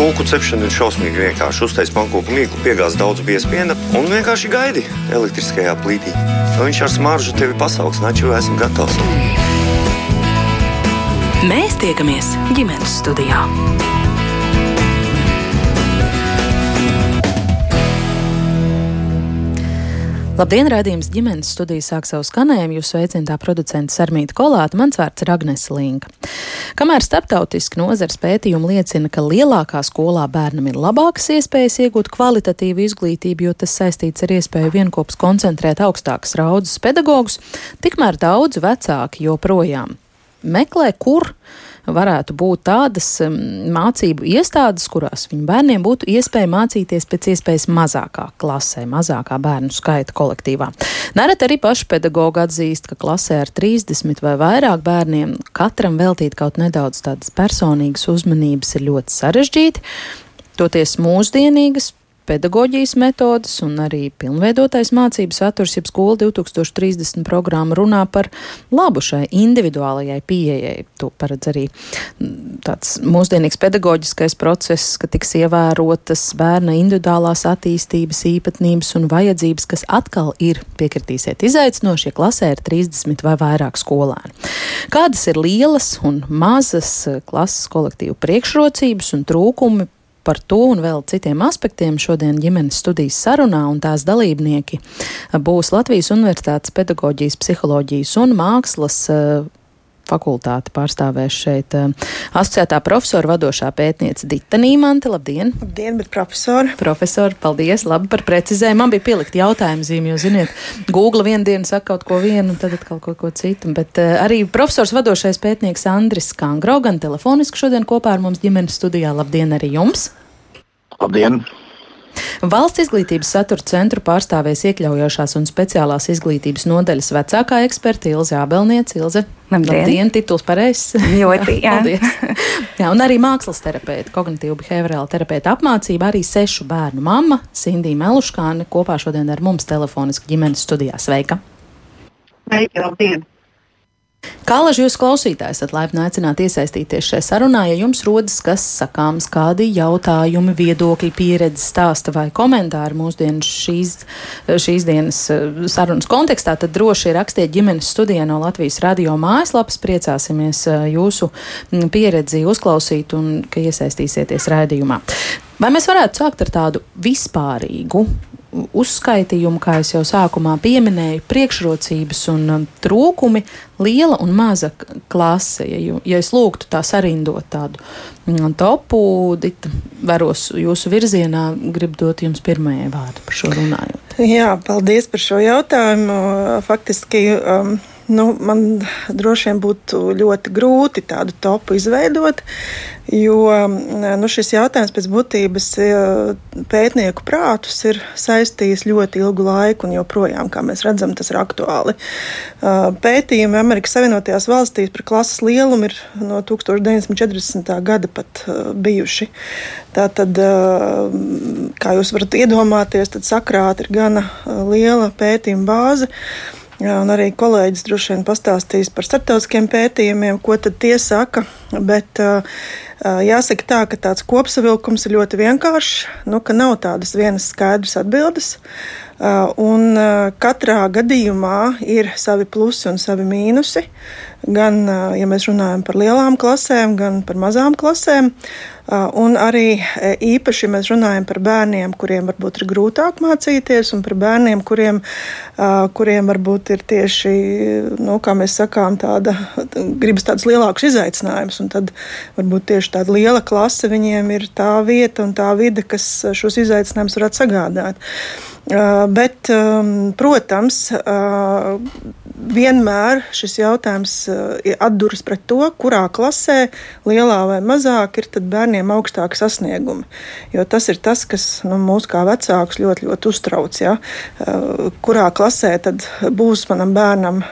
Kūku cepšana ir šausmīgi vienkārši. Uztais pankūku mīklu, piegāz daudz biespiena un vienkārši gaidi elektriskajā plītī. Viņš ar smaržu tevi pasaugs, naču esam gatavs. Mēs tiekamies ģimenes studijā. Labdien, rādījums ģimenes studijas sāk savu skanējumu. Jūs sveicināta producenta Sarmīta Kolāta, mans vārds ir Agnes Linka. Kamēr starptautiski nozars pētījumi liecina, ka lielākā skolā bērnam ir labākas iespējas iegūt kvalitatīvu izglītību, jo tas saistīts ar iespēju vienopus koncentrēt augstākas raudzes pedagogus, tikmēr daudz vecāki joprojām meklē, kur varētu būt tādas mācību iestādes, kurās viņu bērniem būtu iespēja mācīties pēc iespējas mazākā klasē, mazākā bērnu skaita kolektīvā. Nereti arī paši pedagogi atzīst, ka klasē ar 30 vai vairāk bērniem katram veltīt kaut nedaudz tādas personīgas uzmanības ir ļoti sarežģīti. Toties mūsdienīgas pedagoģijas metodas un arī pilnveidotais mācību saturs, jeb skola 2030 programma runā par labu šai individuālajai pieejai. To paredz arī mm, tāds mūsdienīgs pedagoģiskais process, ka tiks ievērotas bērna individuālās attīstības īpatnības un vajadzības, kas atkal ir, piekritīsiet, izaicinošie klasē ir 30 vai vairāk skolēni. Kādas ir lielas un mazas klases kolektīvu priekšrocības un trūkumi Par to un vēl citiem aspektiem šodien ģimenes studijas sarunā un tās dalībnieki būs Latvijas Universitātes pedagoģijas, psiholoģijas un mākslas eh, fakultāti pārstāvēs šeit uh, asociētā profesora vadošā pētniece Dita Nīmante. Labdien! Labdien, bet profesori! Profesori, paldies! Labi par precizējumu. Man bija pielikt jautājumu zīmi, jo, ziniet, Google vienu dienu saka kaut ko vienu, un tad atkal kaut ko citu. Bet uh, arī profesors vadošais pētnieks Andris Kangro gan telefoniski šodien kopā ar mums ģimenes studijā. Labdien arī jums! Labdien! Valsts izglītības satura centru pārstāvēs iekļaujošās un speciālās izglītības nodaļas vecākā eksperta Ilze Abelniece. Ilze, labdien, labdien tituls pareizs. Ļoti, jā. jā. Un arī mākslas terapeita, kognitīva behaviorāla terapeita apmācība, arī sešu bērnu mamma Sindija Meluškāne kopā šodien ar mums telefoniski ģimenes studijā. Sveika! Sveiki, labdien! Kā laži jūs klausītājs esat laipni aicināti iesaistīties šajā sarunā, ja jums rodas kas sakāms, kādi jautājumi, viedokļi, pieredze, stāsta vai komentāri mūsdienas šīs, šīs dienas eh, sarunas kontekstā, tad droši rakstiet ģimenes studijā no Latvijas radio mājaslapas. Priecāsimies eh, jūsu mm, pieredzi uzklausīt un ka iesaistīsieties raidījumā. Vai mēs varētu sākt ar tādu vispārīgu uzskaitījumu, kā jau sākumā pieminēju, priekšrocības un um, trūkumi, liela un maza klase. Ja, ja es lūgtu tā sarindot tādu mm, topu, Dita, veros jūsu virzienā, gribu dot jums pirmajai vārdu par šo runājot. Jā, paldies par šo jautājumu. Faktiski. Um, Nu, man droši vien būtu ļoti grūti tādu topu izveidot, jo nu, šis jautājums pēc būtības e, pētnieku prātus ir saistījis ļoti ilgu laiku, un joprojām, kā mēs redzam, tas ir aktuāli. E, pētījumi Amerikas Savienotajās valstīs par klases lielumu ir no 1940. gada pat e, bijuši. Tātad, kā jūs varat iedomāties, sakrāta ir gana liela pētījuma bāze. Un arī kolēģis droši vien pastāstīs par starptautiskiem pētījumiem, ko tad tie saka. Bet uh, jāsaka tā, ka tāds kopsavilkums ir ļoti vienkāršs, nu, ka nav tādas vienas skaidras atbildes. Uh, un uh, katrā gadījumā ir savi plusi un savi mīnusi. Gan, ja mēs runājam par lielām klasēm, gan par mazām klasēm. Un arī īpaši, mēs runājam par bērniem, kuriem varbūt ir grūtāk mācīties, un par bērniem, kuriem, kuriem varbūt ir tieši, nu, kā mēs sakām, tāda, gribas tāds lielāks izaicinājums, un tad varbūt tieši tāda liela klase viņiem ir tā vieta un tā vide, kas šos izaicinājumus varētu sagādāt. Bet, protams, vienmēr šis jautājums atduras pret to, kurā klasē, lielā vai mazāk, ir bērniem augstāki sasniegumi. Jo tas ir tas, kas nu, mūs kā vecākus ļoti, ļoti uztrauc. Ja? Kurā klasē tad būs manam bērnam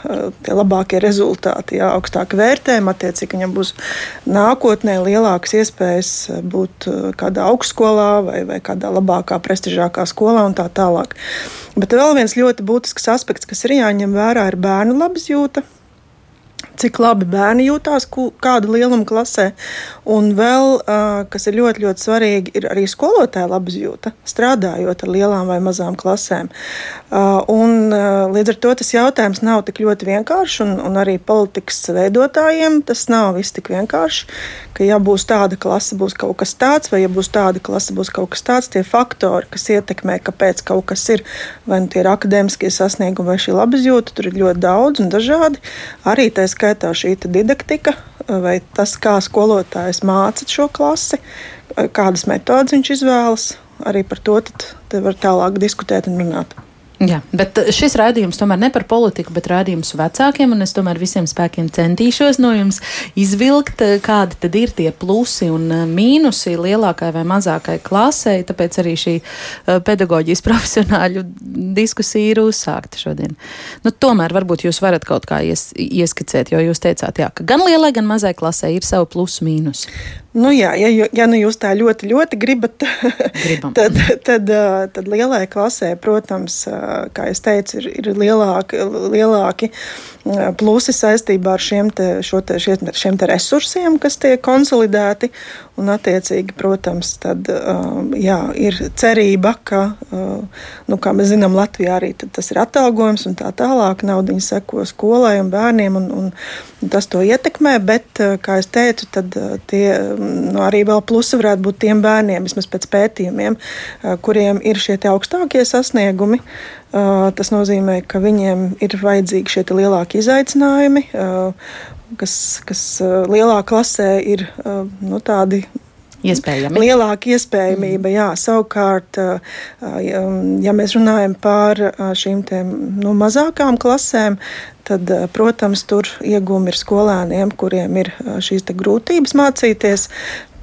tie labākie rezultāti, ja? augstāki vērtējumi, attiecīgi viņam būs nākotnē lielākas iespējas būt kādā augstskolā vai, vai kādā labākā, prestižākā skolā un tā tālāk. Bet vēl viens ļoti būtisks aspekts, kas ir jāņem vērā, ir bērnu labsjūta. Cik labi bērni jūtās kāda lieluma klasē. Un vēl, kas ir ļoti, ļoti svarīgi, ir arī skolotāja labizjūta, strādājot ar lielām vai mazām klasēm. Un, līdz ar to tas jautājums nav tik ļoti vienkāršs, un, un arī politikas veidotājiem tas nav viss tik vienkārši. Ka, ja būs tāda klase, būs kaut kas tāds, vai ja būs tāda klase, būs kaut kas tāds, tie faktori, kas ietekmē, kāpēc kaut kas ir, vai nu tie ir akadēmiskie sasniegumi vai šī labizjūta, tur ir ļoti daudz un dažādi. Arī tā skaitā šī didaktika, vai tas, kā skolotājs māca šo klasi, kādas metodas viņš izvēlas. Arī par to var tālāk diskutēt un runāt. Jā, bet šis raidījums tomēr ne par politiku, bet raidījums vecākiem, un es tomēr visiem spēkiem centīšos no jums izvilkt, kādi tad ir tie plusi un mīnusi lielākai vai mazākai klasei, tāpēc arī šī pedagoģijas profesionāļu diskusija ir uzsākta šodien. Nu, tomēr varbūt jūs varat kaut kā ies, ieskicēt, jo jūs teicāt, jā, ka gan lielai, gan mazai klasei ir savu plusu mīnusu. Nu jā, ja, ja nu jūs tā ļoti, ļoti gribat, tad, tad, tad lielai klasē, protams, kā jau teicu, ir, ir lielāki, lielāki plusi saistībā ar šiem, te, te, šiem, šiem te resursiem, kas tiek konsolidēti. Un, attiecīgi, protams, tad, jā, ir cerība, ka, nu, kā mēs zinām, Latvijā arī tas ir atalgojums un tā tālāk. Naudiņa seko skolai un bērniem, un, un tas to ietekmē. Bet, kā jau teicu, tad tie nu, arī vēl plusi varētu būt tiem bērniem, vismaz pēc pētījumiem, kuriem ir šie augstākie sasniegumi. Tas nozīmē, ka viņiem ir vajadzīgi šie lielākie izaicinājumi, kas, kas lielā klasē ir nu, tādi Iespējami. Lielāka iespējamība, jā. Savukārt, ja mēs runājam par šīm tiem, nu, mazākām klasēm, tad, protams, tur iegūmi ir skolēniem, kuriem ir šīs grūtības mācīties,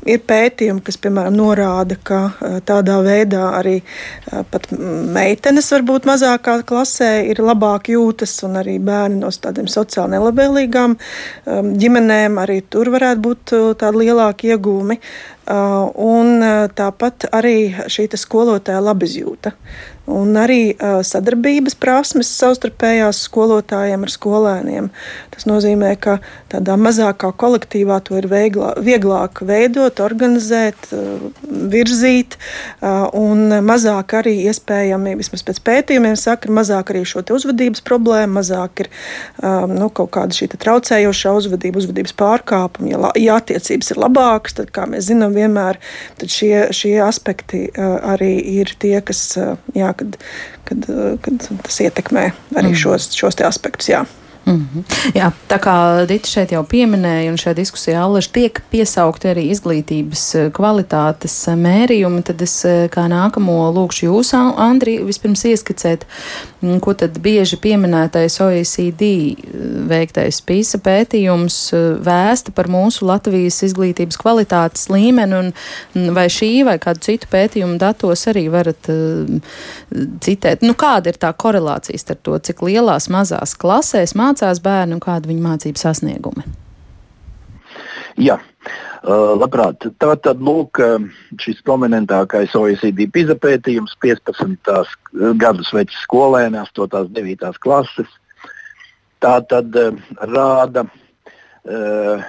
Ir pētījumi, kas, piemēram, norāda, ka tādā veidā arī pat meitenes, varbūt mazākā klasē, ir labāk jūtas, un arī bērni no tādiem sociāli nelabvēlīgām ģimenēm arī tur varētu būt tādi lielāki iegūmi. Un tāpat arī šī skolotāja labizjūta un arī sadarbības prasmes savstarpējās skolotājiem ar skolēniem. Tas nozīmē, ka tādā mazākā kolektīvā to ir vieglā, vieglāk veidot, organizēt, uh, virzīt, uh, un mazāk arī iespējami, vismaz pēc pētījumiem, saka, ir mazāk arī šo uzvedības problēmu, mazāk ir um, nu, kaut kāda šī traucējošā uzvedība, uzvedības pārkāpuma. Ja, ja attiecības ir labākas, tad, kā mēs zinām, vienmēr šie, šie aspekti arī ir tie, kas jā, kad, kad, kad tas ietekmē arī mm. šos, šos aspektus. Jā. Mm -hmm. Jā, tā kā Dita šeit jau pieminēja, un šajā diskusijā Allaž tiek piesaukti arī izglītības eh, kvalitātes eh, mērījumi, tad es eh, kā nākamo lūkšu jūs, Andri, vispirms ieskicēt, mm, ko tad bieži pieminētais OECD veiktais PISA pētījums vēsta par mūsu Latvijas izglītības kvalitātes līmeni, un mm, vai šī vai kādu citu pētījumu datos arī varat uh, citēt. Nu, kāda ir tā korelācija starp to, cik lielās mazās klasēs mācās mācās bērni un kādi viņu mācību sasniegumi? Jā, uh, labprāt. Tā tad lūk, šis prominentākais OECD PISA pētījums 15 gadus vecs skolēni, 8. un 9. klases. Tā tad uh, rāda uh,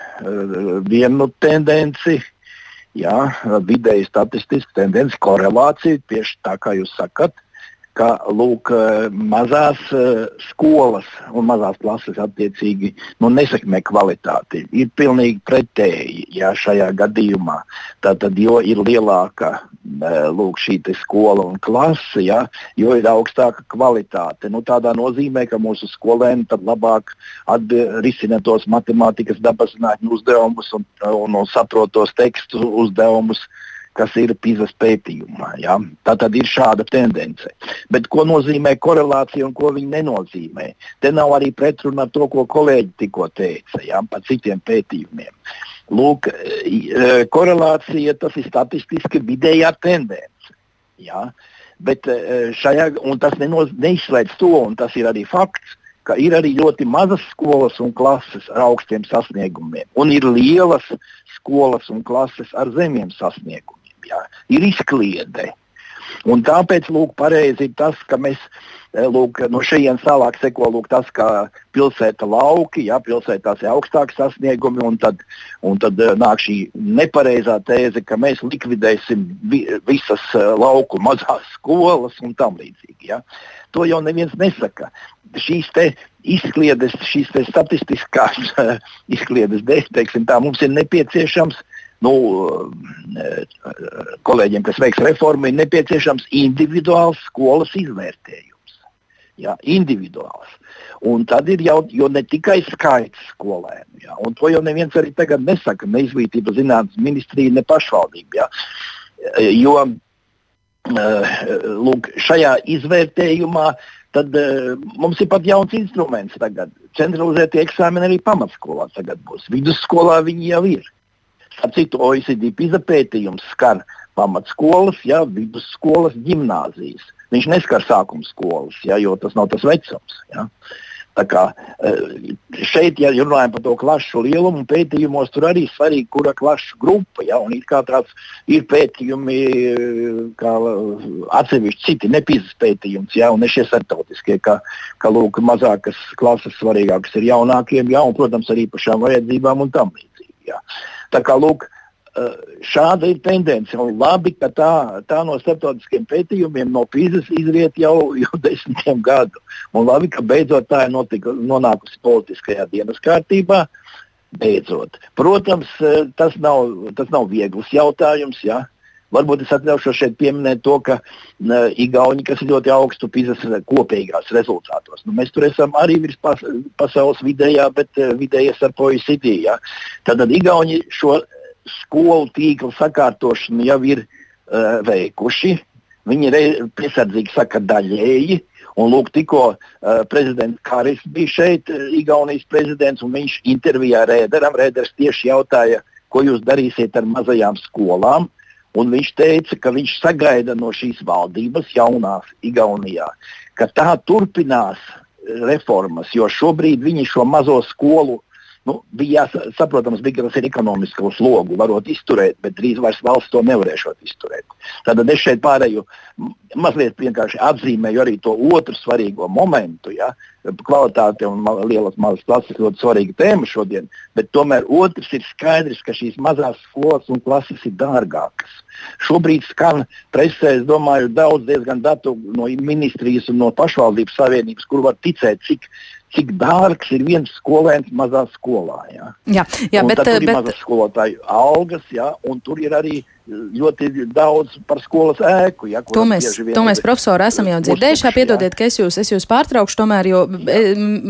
vienu tendenci, jā, vidēji statistisku tendenci, korelāciju, tieši tā kā jūs sakat ka lūk, eh, mazās uh, skolas un mazās klases attiecīgi nu, nesakmē kvalitāti. Ir pilnīgi pretēji jā, šajā gadījumā. Tātad, jo ir lielāka uh, lūk, šī skola un klase, jā, jo ir augstāka kvalitāte. Nu, tādā nozīmē, ka mūsu skolēni labāk risina tos matemātikas, dabas zinātņu uzdevumus un, un, un saprotos tekstu uzdevumus kas ir PISA pētījumā. Ja? Tā tad ir šāda tendence. Bet ko nozīmē korelācija un ko viņa nenozīmē? Te nav arī pretruna ar to, ko kolēģi tikko teica ja? par citiem pētījumiem. Lūk, e, korelācija tas ir statistiski vidējā tendence. Ja? Bet e, šajā, tas nenoz, neizslēdz to, un tas ir arī fakts, ka ir arī ļoti mazas skolas un klases ar augstiem sasniegumiem, un ir lielas skolas un klases ar zemiem sasniegumiem jā, ir izkliede. Un tāpēc lūk, pareizi ir tas, ka mēs lūk, no šejienes tālāk seko lūk, tas, ka pilsēta lauki, ja pilsētās ir augstāki sasniegumi, un tad, un tad nāk šī nepareizā tēze, ka mēs likvidēsim vi, visas lauku mazās skolas un tam līdzīgi. Ja. To jau neviens nesaka. Šīs izkliedes, šīs statistiskās izkliedes dēļ, teiksim, tā, mums ir nepieciešams nu, kolēģiem, kas veiks reformu, ir nepieciešams individuāls skolas izvērtējums. Jā, individuāls. Un tad ir jau ne tikai skaits skolēnu, jā, un to jau neviens arī tagad nesaka, ne izglītības zinātnes ministrija, ne pašvaldība. Jā. Jo lūk, šajā izvērtējumā tad, mums ir pat jauns instruments tagad. Centralizētie eksāmeni arī pamatskolā tagad būs. Vidusskolā viņi jau ir. Citu OECD PISA pētījums skar pamatskolas, ja, vidusskolas, gimnāzijas. Viņš neskar sākuma skolas, ja, jo tas nav tas vecums. Ja. Tā kā, eh, šeit, ja runājam par to klašu lielumu, pētījumos tur arī svarīgi, kura klašu grupa. Ja, ir tāds ir pētījumi, eh, kā atsevišķi citi nepīzes pētījums, ja, un ne šie starptautiskie, ka, ka lūk, mazākas klases svarīgākas ir jaunākiem, ja, un, protams, ar īpašām vajadzībām un tam līdzīgi. Ja. Tā kā lūk, šāda ir tendence. Un labi, ka tā, tā no starptautiskiem pētījumiem no Pīzes izriet jau, jau desmitiem gadu. Un labi, ka beidzot tā ir notika, nonākusi politiskajā dienas kārtībā. Beidzot. Protams, tas nav, tas nav viegls jautājums. Ja? Varbūt es atļaušos šeit pieminēt to, ka uh, Igauni, kas ir ļoti augstu pīzes kopīgās rezultātos, nu, mēs tur esam arī virs pas, pasaules vidējā, bet uh, vidējais ar OECD. Ja? Tad Igauni šo skolu tīkla sakārtošanu jau ir uh, veikuši. Viņi ir piesardzīgi saka daļēji. Un lūk, tikko uh, prezidents Kāris bija šeit, uh, Igaunijas prezidents, un viņš intervijā Rēderam, Rēders tieši jautāja, ko jūs darīsiet ar mazajām skolām. Un viņš teica, ka viņš sagaida no šīs valdības, jaunās Igaunijā, ka tā turpinās reformas, jo šobrīd viņi šo mazo skolu Nu, bija jāsaprotams, bija, ka tas ir ekonomisko slogu, varot izturēt, bet drīz vairs valsts to nevarēšot izturēt. Tad es šeit pārēju mazliet vienkārši atzīmēju arī to otru svarīgo momentu. Ja? Kvalitāte un lielas mazas klases ļoti svarīga tēma šodien, bet tomēr otrs ir skaidrs, ka šīs mazās skolas un klases ir dārgākas. Šobrīd skan presē, es domāju, daudz diezgan datu no ministrijas un no pašvaldības savienības, kur var ticēt, cik cik dārgs ir viens skolēns mazā skolā. Ja? Jā, jā un bet, tur ir bet... mazas skolotāju algas, ja? un tur ir arī ļoti daudz par skolas ēku. Ja, to mēs, to mēs profesori, esam jau dzirdējuši. Piedodiet, ka es jūs, es jūs pārtraukšu, tomēr, jo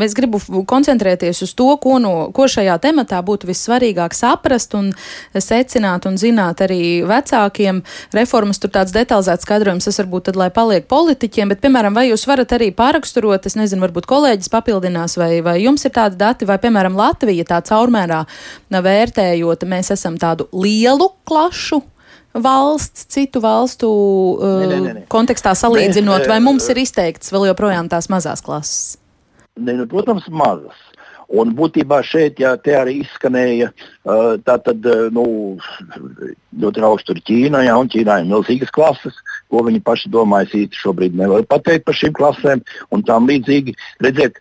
es gribu koncentrēties uz to, ko, no, ko šajā tematā būtu vissvarīgāk saprast un secināt un zināt arī vecākiem. Reformas tur tāds detalizēts skaidrojums, tas varbūt tad, lai paliek politiķiem, bet, piemēram, vai jūs varat arī pāraksturot, es nezinu, varbūt kolēģis papildinās, vai, vai jums ir tādi dati, vai, piemēram, Latvija tā caurmērā vērtējot, mēs esam tādu lielu klašu valsts, citu valstu uh, ne, ne, ne, kontekstā salīdzinot, Mēs, vai mums ir izteikts vēl joprojām tās mazās klases? Ne, nu, protams, mazas. Un būtībā šeit jā, arī izskanēja uh, tā, tad, uh, nu, ļoti augstu ir Ķīna, jā, un Ķīnā ir milzīgas klases, ko viņi paši domā. Es īsti šobrīd nevaru pateikt par šīm klasēm, un tām līdzīgi redzēt,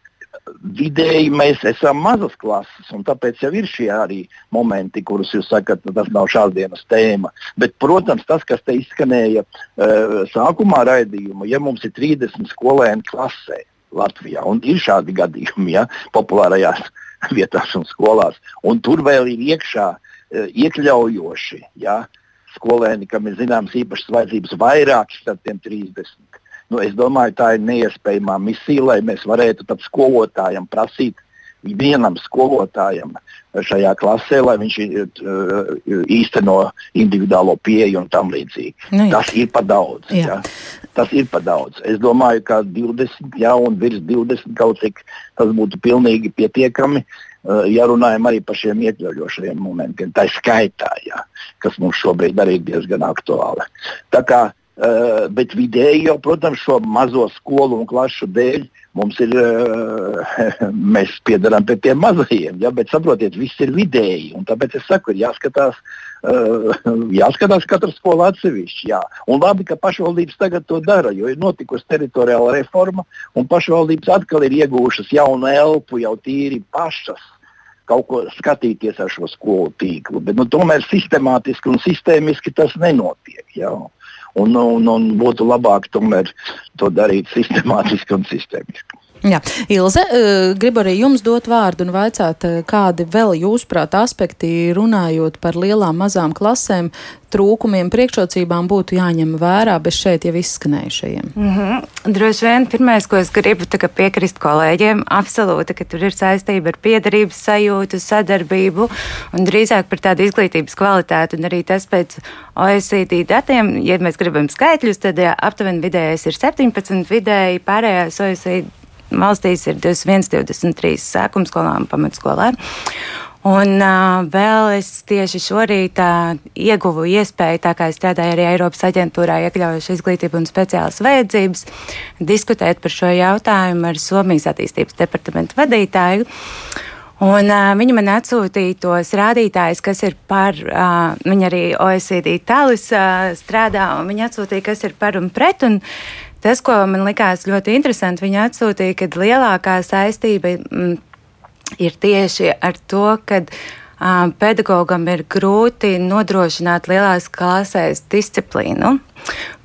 vidēji mēs esam mazas klases, un tāpēc jau ir šie arī momenti, kurus jūs sakat, nu, tas nav šādienas tēma. Bet, protams, tas, kas te izskanēja uh, sākumā raidījuma, ja mums ir 30 skolēni klasē Latvijā, un ir šādi gadījumi ja, populārajās vietās un skolās, un tur vēl ir iekšā uh, iekļaujoši ja, skolēni, kam ir zināmas īpašas vajadzības vairāk starp tiem 30 Nu, es domāju, tā ir neiespējama misija, lai mēs varētu skolotājiem prasīt vienam skolotājam šajā klasē, lai viņš uh, īsteno individuālo pieeju un tam līdzīgi. Nu, jā. Tas ir par daudz. Jā. Jā. Tas ir par daudz. Es domāju, ka 20, jā, un virs 20 kaut cik tas būtu pilnīgi pietiekami. Uh, ja runājam arī par šiem iekļaujošiem momentiem, tā ir skaitā, jā, kas mums šobrīd arī ir diezgan aktuāli. Tā kā Uh, bet vidēji jau, protams, šo mazo skolu un klašu dēļ mums ir, uh, mēs piedarām pie tiem mazajiem. Ja? Bet saprotiet, viss ir vidēji. Tāpēc es saku, ir jāskatās uh, jāskatās katra skola atsevišķi. Jā. Un labi, ka pašvaldības tagad to dara, jo ir notikusi teritoriāla reforma, un pašvaldības atkal ir iegūšas jaunu elpu, jau tīri pašas kaut ko skatīties ar šo skolu tīklu. Bet nu, tomēr sistemātiski un sistēmiski tas nenotiek. Jā. Un, un, un būtu labāk tomēr to darīt sistemātiski un sistēmiski. Jā. Ilze, eh, gribu arī jums dot vārdu un vaicāt, eh, kādi vēl jūsuprāt aspekti runājot par lielām, mazām klasēm, trūkumiem, priekšrocībām būtu jāņem vērā bez šeit jau izskanējušajiem? Mm -hmm. Droši vien pirmais, ko es gribu piekrist kolēģiem, absolūti, ka tur ir saistība ar piedarības sajūtu, sadarbību un drīzāk par tādu izglītības kvalitāti. Un arī tas pēc OECD datiem, ja mēs gribam skaitļus, tad jā, aptuveni vidējais ir 17, vidēji pārējās OECD valstīs ir 21, 23 sākuma skolām un pamatskolām. Un uh, vēl es tieši šorīt uh, ieguvu iespēju, tā kā es strādāju arī Eiropas aģentūrā, iekļaujuši izglītību un speciālas vajadzības, diskutēt par šo jautājumu ar Somijas attīstības departamentu vadītāju. Un, uh, viņa man atsūtīja tos rādītājus, kas ir par, uh, viņa arī OECD tālus uh, strādā, un viņa atsūtīja, kas ir par un pret. Un Tas, ko man likās ļoti interesanti, viņa atsūtīja, ka lielākā saistība mm, ir tieši ar to, ka um, pedagogam ir grūti nodrošināt lielās klasēs disciplīnu,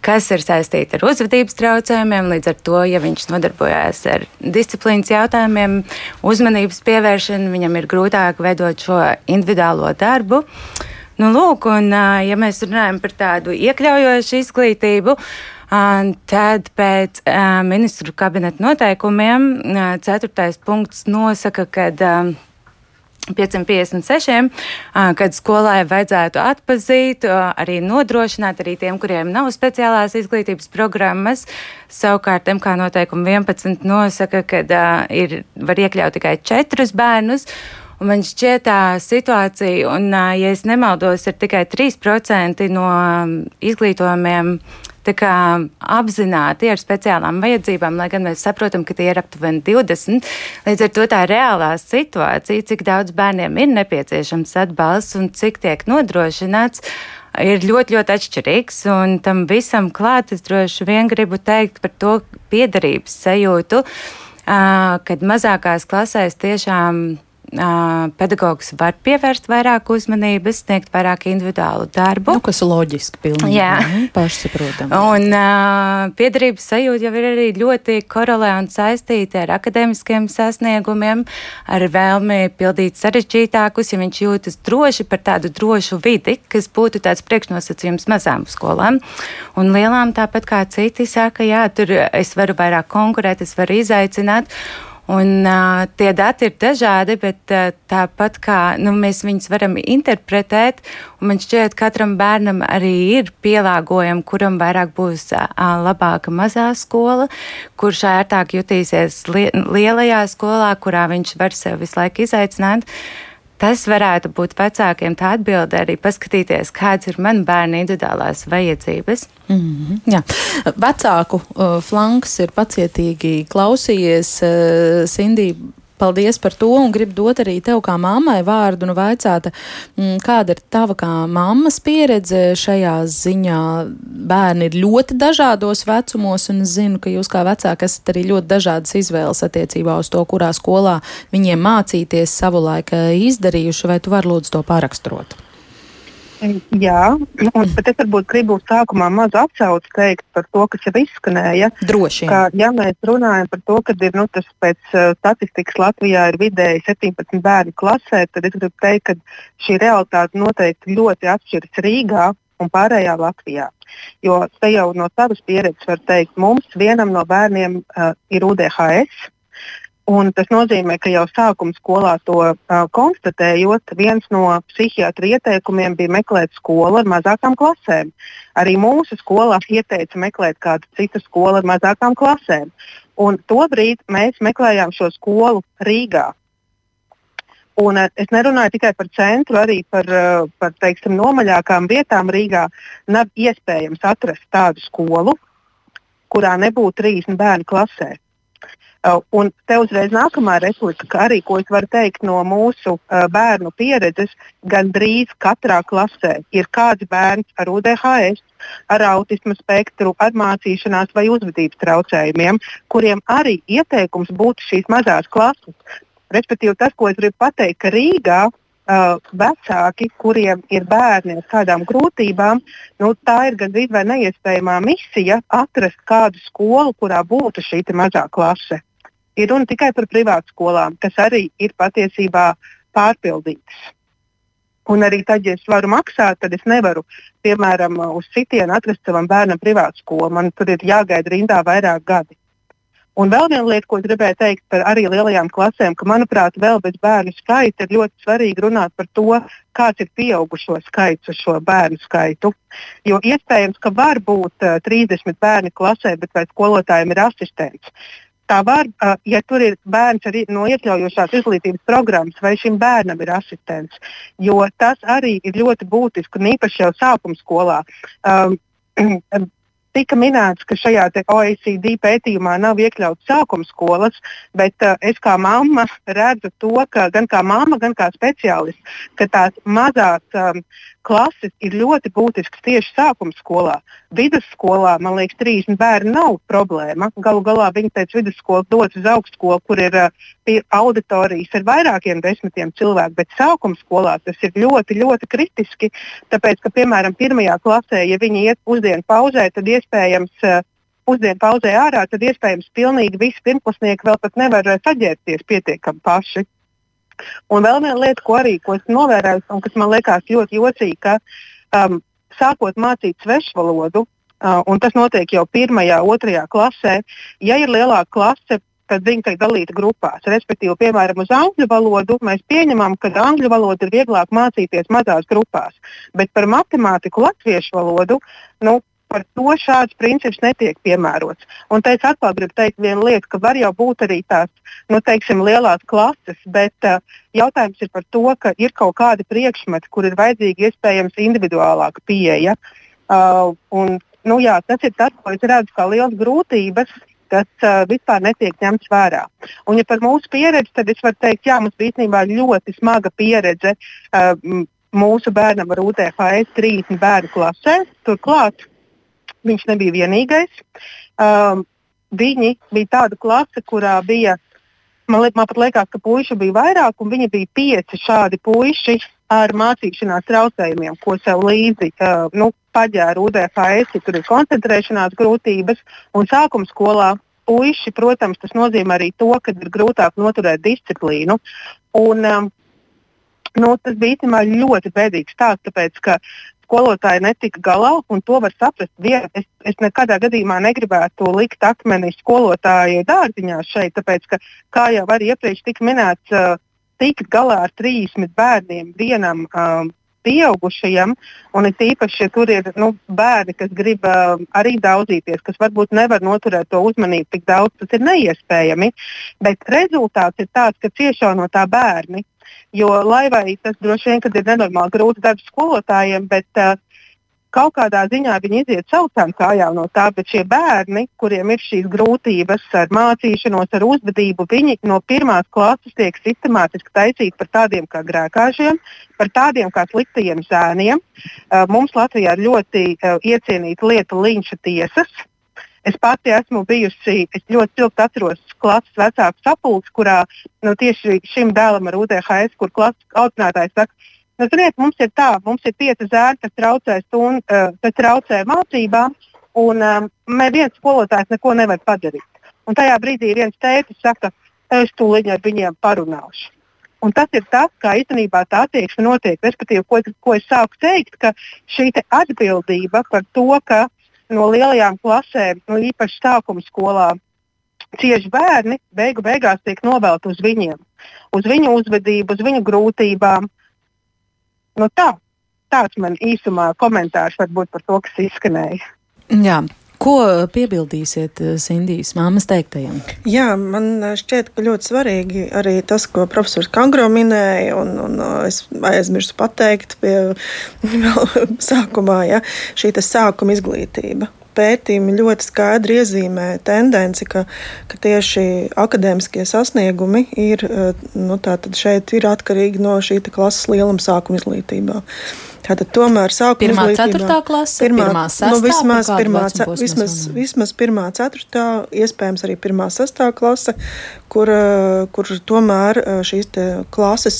kas ir saistīta ar uzvedības traucējumiem. Līdz ar to, ja viņš nodarbojas ar disciplīnas jautājumiem, uzmanības pievēršanu, viņam ir grūtāk veidot šo individuālo darbu. Nu, lūk, un, ja mēs runājam par tādu iekļaujošu izglītību, Tad pēc ministru kabineta noteikumiem ceturtais punkts nosaka, ka 556, kad skolai vajadzētu atpazīt, arī nodrošināt arī tiem, kuriem nav speciālās izglītības programmas. Savukārt MK noteikumi 11 nosaka, ka ir, var iekļaut tikai četrus bērnus. Un man šķiet tā situācija, un, ja es nemaldos, ir tikai 3% no izglītojumiem apzināti ar speciālām vajadzībām, lai gan mēs saprotam, ka tie ir aptuveni 20. Līdz ar to tā reālā situācija, cik daudz bērniem ir nepieciešams atbalsts un cik tiek nodrošināts, ir ļoti, ļoti atšķirīgs. Un tam visam klāt es droši vien gribu teikt par to piedarības sajūtu, kad mazākās klasēs tiešām pedagogs var pievērst vairāk uzmanības, sniegt vairāk individuālu darbu. Nu, kas loģiski, pilnīgi. Jā, nu, pašsaprotami. Un uh, piedarības sajūta jau ir arī ļoti korelē un saistīta ar akadēmiskiem sasniegumiem, ar vēlmi pildīt sarežģītākus, ja viņš jūtas droši par tādu drošu vidi, kas būtu tāds priekšnosacījums mazām skolām. Un lielām tāpat kā citi saka, jā, tur es varu vairāk konkurēt, es varu izaicināt. Un, uh, tie dati ir dažādi, bet uh, tāpat kā nu, mēs viņus varam interpretēt, un man šķiet, ka katram bērnam arī ir pielāgojumi, kuram vairāk būs uh, labāka mazā skola, kurš ērtāk jutīsies li lielajā skolā, kurā viņš var sev visu laiku izaicināt. Uh, tas varētu būt vecākiem tā atbilde arī paskatīties, kāds ir man bērna individuālās vajadzības. Mm -hmm, jā. Vecāku uh, flanks ir pacietīgi klausījies. Uh, Sindī, paldies par to un gribu dot arī tev kā mammai vārdu un vaicāt, mm, kāda ir tava kā mammas pieredze šajā ziņā. Bērni ir ļoti dažādos vecumos un es zinu, ka jūs kā vecāki esat arī ļoti dažādas izvēles attiecībā uz to, kurā skolā viņiem mācīties savulaik eh, izdarījuši, vai tu vari lūdzu to pāraksturot? Jā, bet es varbūt gribu sākumā maz atsauci teikt par to, kas jau izskanēja. Droši. Ka, ja mēs runājam par to, ka ir, nu, tas pēc uh, statistikas Latvijā ir vidēji 17 bērnu klasē, tad es gribu teikt, ka šī realitāte noteikti ļoti atšķiras Rīgā un pārējā Latvijā. Jo te jau no savas pieredzes var teikt, mums vienam no bērniem uh, ir UDHS Un tas nozīmē, ka jau sākuma skolā to uh, konstatējot, viens no psihiatra ieteikumiem bija meklēt skolu ar mazākām klasēm. Arī mūsu skolā ieteica meklēt kādu citu skolu ar mazākām klasēm. Un tobrīd mēs meklējām šo skolu Rīgā. Un, es nerunāju tikai par centru, arī par, par teiksim, nomaļākām vietām Rīgā. Nav iespējams atrast tādu skolu, kurā nebūtu 30 bērnu klasē. Uh, un te uzreiz nākamā replika, ka arī, ko es varu teikt no mūsu uh, bērnu pieredzes, gandrīz katrā klasē ir kāds bērns ar UDHS, ar autismu spektru, ar mācīšanās vai uzvedības traucējumiem, kuriem arī ieteikums būtu šīs mazās klases. Respektīvi, tas, ko es gribu pateikt, ka Rīgā uh, vecāki, kuriem ir bērni ar kādām grūtībām, nu, tā ir gandrīz vai neiespējamā misija atrast kādu skolu, kurā būtu šī mazā klase ir runa tikai par privātu skolām, kas arī ir patiesībā pārpildītas. Un arī tad, ja es varu maksāt, tad es nevaru, piemēram, uz citienu atrast savam bērnam privātu skolu. Man tur ir jāgaida rindā vairāk gadi. Un vēl viena lieta, ko gribēju teikt par arī lielajām klasēm, ka, manuprāt, vēl bez bērnu skaita ir ļoti svarīgi runāt par to, kāds ir pieaugušo skaits uz šo bērnu skaitu. Jo iespējams, ka var būt uh, 30 bērni klasē, bet vai skolotājiem ir asistents tā var, ja tur ir bērns ar, no iekļaujošās izglītības programmas, vai šim bērnam ir asistents. Jo tas arī ir ļoti būtiski un īpaši jau sākuma skolā. Um, tika minēts, ka šajā OECD pētījumā nav iekļauts sākuma skolas, bet uh, es kā mamma redzu to, ka gan kā mamma, gan kā speciālists, ka tās mazās um, klases ir ļoti būtiskas tieši sākuma skolā. Vidusskolā, man liekas, 30 bērni nav problēma. Galu galā viņi pēc vidusskolas dodas uz augstskolu, kur ir uh, auditorijas ar vairākiem desmitiem cilvēku, bet sākuma skolā tas ir ļoti, ļoti kritiski. Tāpēc, ka, piemēram, pirmajā klasē, ja viņi iet pusdienu pauzē, tad iespējams uh, pusdienu pauzē ārā, tad iespējams pilnīgi visi pirmklasnieki vēl pat nevar uh, saģērbties pietiekami paši. Un vēl viena lieta, ko arī ko esmu novērojis, un kas man liekas ļoti jocīgi, ka um, sākot mācīt svešu valodu, uh, un tas notiek jau pirmajā, otrajā klasē, ja ir lielāka klase, tad viņi tiek dalīti grupās. Respektīvi, piemēram, uz angļu valodu mēs pieņemam, ka angļu valodu ir vieglāk mācīties mazās grupās, bet par matemātiku, latviešu valodu, nu, par to šāds princips netiek piemērots. Un te es atkal gribu teikt vienu lietu, ka var jau būt arī tās, nu, teiksim, lielās klases, bet uh, jautājums ir par to, ka ir kaut kādi priekšmeti, kur ir vajadzīga iespējams individuālāka pieeja. Uh, un, nu, jā, tas ir tas, ko es redzu kā liels grūtības, kas uh, vispār netiek ņemts vērā. Un, ja par mūsu pieredzi, tad es varu teikt, jā, mums bija īstenībā ļoti smaga pieredze. Uh, Mūsu bērnam ar UTHS 30 bērnu klasē. Turklāt Viņš nebija vienīgais. Um, viņi bija tāda klase, kurā bija, man, liek, man pat liekas, ka puiši bija vairāk, un viņi bija pieci šādi puiši ar mācīšanās traucējumiem, ko sev līdzi uh, nu, paģēra UDFS, ja tur ir koncentrēšanās grūtības. Un sākuma skolā puiši, protams, tas nozīmē arī to, ka ir grūtāk noturēt disciplīnu. Un, um, nu, tas bija īstenībā ļoti bēdīgs stāsts, tāpēc ka skolotāji netika galā, un to var saprast. Vien, es, es nekādā gadījumā negribētu likt akmeni skolotāju dārziņā šeit, tāpēc, ka, kā jau arī iepriekš tika minēts, uh, tikt galā ar 30 bērniem vienam um, pieaugušajam, un it īpaši, ja tur ir nu, bērni, kas grib uh, arī daudzīties, kas varbūt nevar noturēt to uzmanību tik daudz, tas ir neiespējami. Bet rezultāts ir tāds, ka ciešo no tā bērni. Jo, lai vai tas droši vien ir nenormāli grūts darbs skolotājiem, bet uh, kaut kādā ziņā viņi iziet saucām kājām no tā, bet šie bērni, kuriem ir šīs grūtības ar mācīšanos, ar uzvedību, viņi no pirmās klases tiek sistemātiski taisīti par tādiem kā grēkāžiem, par tādiem kā sliktajiem zēniem. Uh, mums Latvijā ir ļoti uh, iecienīta lieta līnča tiesas. Es pati esmu bijusi, es ļoti silti atceros klases vecāku sapulci, kurā nu, tieši šim dēlam ar UDHS, kur klases audzinātājs saka, nu, ziniet, mums ir tā, mums ir pieci zēni, kas traucē, stund, uh, kas traucē mācībām, un um, viens skolotājs neko nevar padarīt. Un tajā brīdī viens tētis saka, es tūlīt ar viņiem parunāšu. Un tas ir tas, kā īstenībā tā attieksme notiek. Respektīvi, ko, ko es sāku teikt, ka šī atbildība par to, ka no lielajām klasēm, no īpaši sākuma skolā, cieši bērni beigu beigās tiek novelti uz viņiem, uz viņu uzvedību, uz viņu grūtībām. Nu tā, tāds man īsumā komentārs varbūt par to, kas izskanēja. Jā, Ko piebildīsiet eh, Sindijas māmas teiktajam? Jā, man eh, šķiet, ka ļoti svarīgi arī tas, ko profesors Kangro minēja, un, un eh, es aizmirsu pateikt pie sākumā, ja, šī sākuma izglītība. Pētījumi ļoti skaidri iezīmē tendenci, ka, ka tieši akadēmiskie sasniegumi ir, nu, šeit ir atkarīgi no šī klases lieluma sākuma izglītībā. Tātad tomēr sākuma pirmā, ceturtā klase, pirmā, pirmā sastā, nu, vismaz, pirmā, vismaz, vismaz pirmā, ceturtā, iespējams arī pirmā, sastā klase, kur, kur tomēr šīs klases,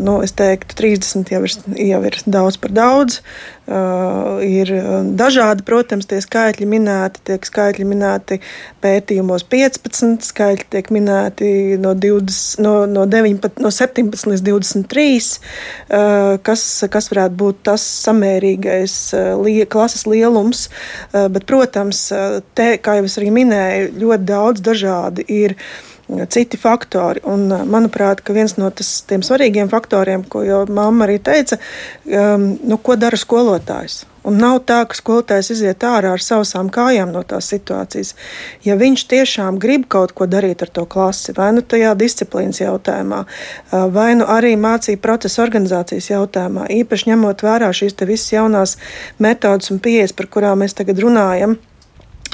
nu, es teiktu, 30 jau ir, jau ir daudz par daudz. Uh, ir dažādi, protams, tie skaitļi minēti. Tiek skaitļi minēti pētījumos 15, skaitļi tiek minēti no, 20, no, no, 19, no 17 līdz 23, uh, kas, kas varētu būt tas samērīgais lie, klases lielums. Uh, bet, protams, te, kā jau es arī minēju, ļoti daudz dažādi ir citi faktori. Un, manuprāt, viens no tas, tiem svarīgiem faktoriem, ko jau mamma arī teica, um, nu, ko dara skolotājs. Un nav tā, ka skolotājs iziet ārā ar savām kājām no tās situācijas. Ja viņš tiešām grib kaut ko darīt ar to klasi, vai nu tajā disciplīnas jautājumā, vai nu arī mācību procesa organizācijas jautājumā, īpaši ņemot vērā šīs visas jaunās metodas un pieejas, par kurām mēs tagad runājam,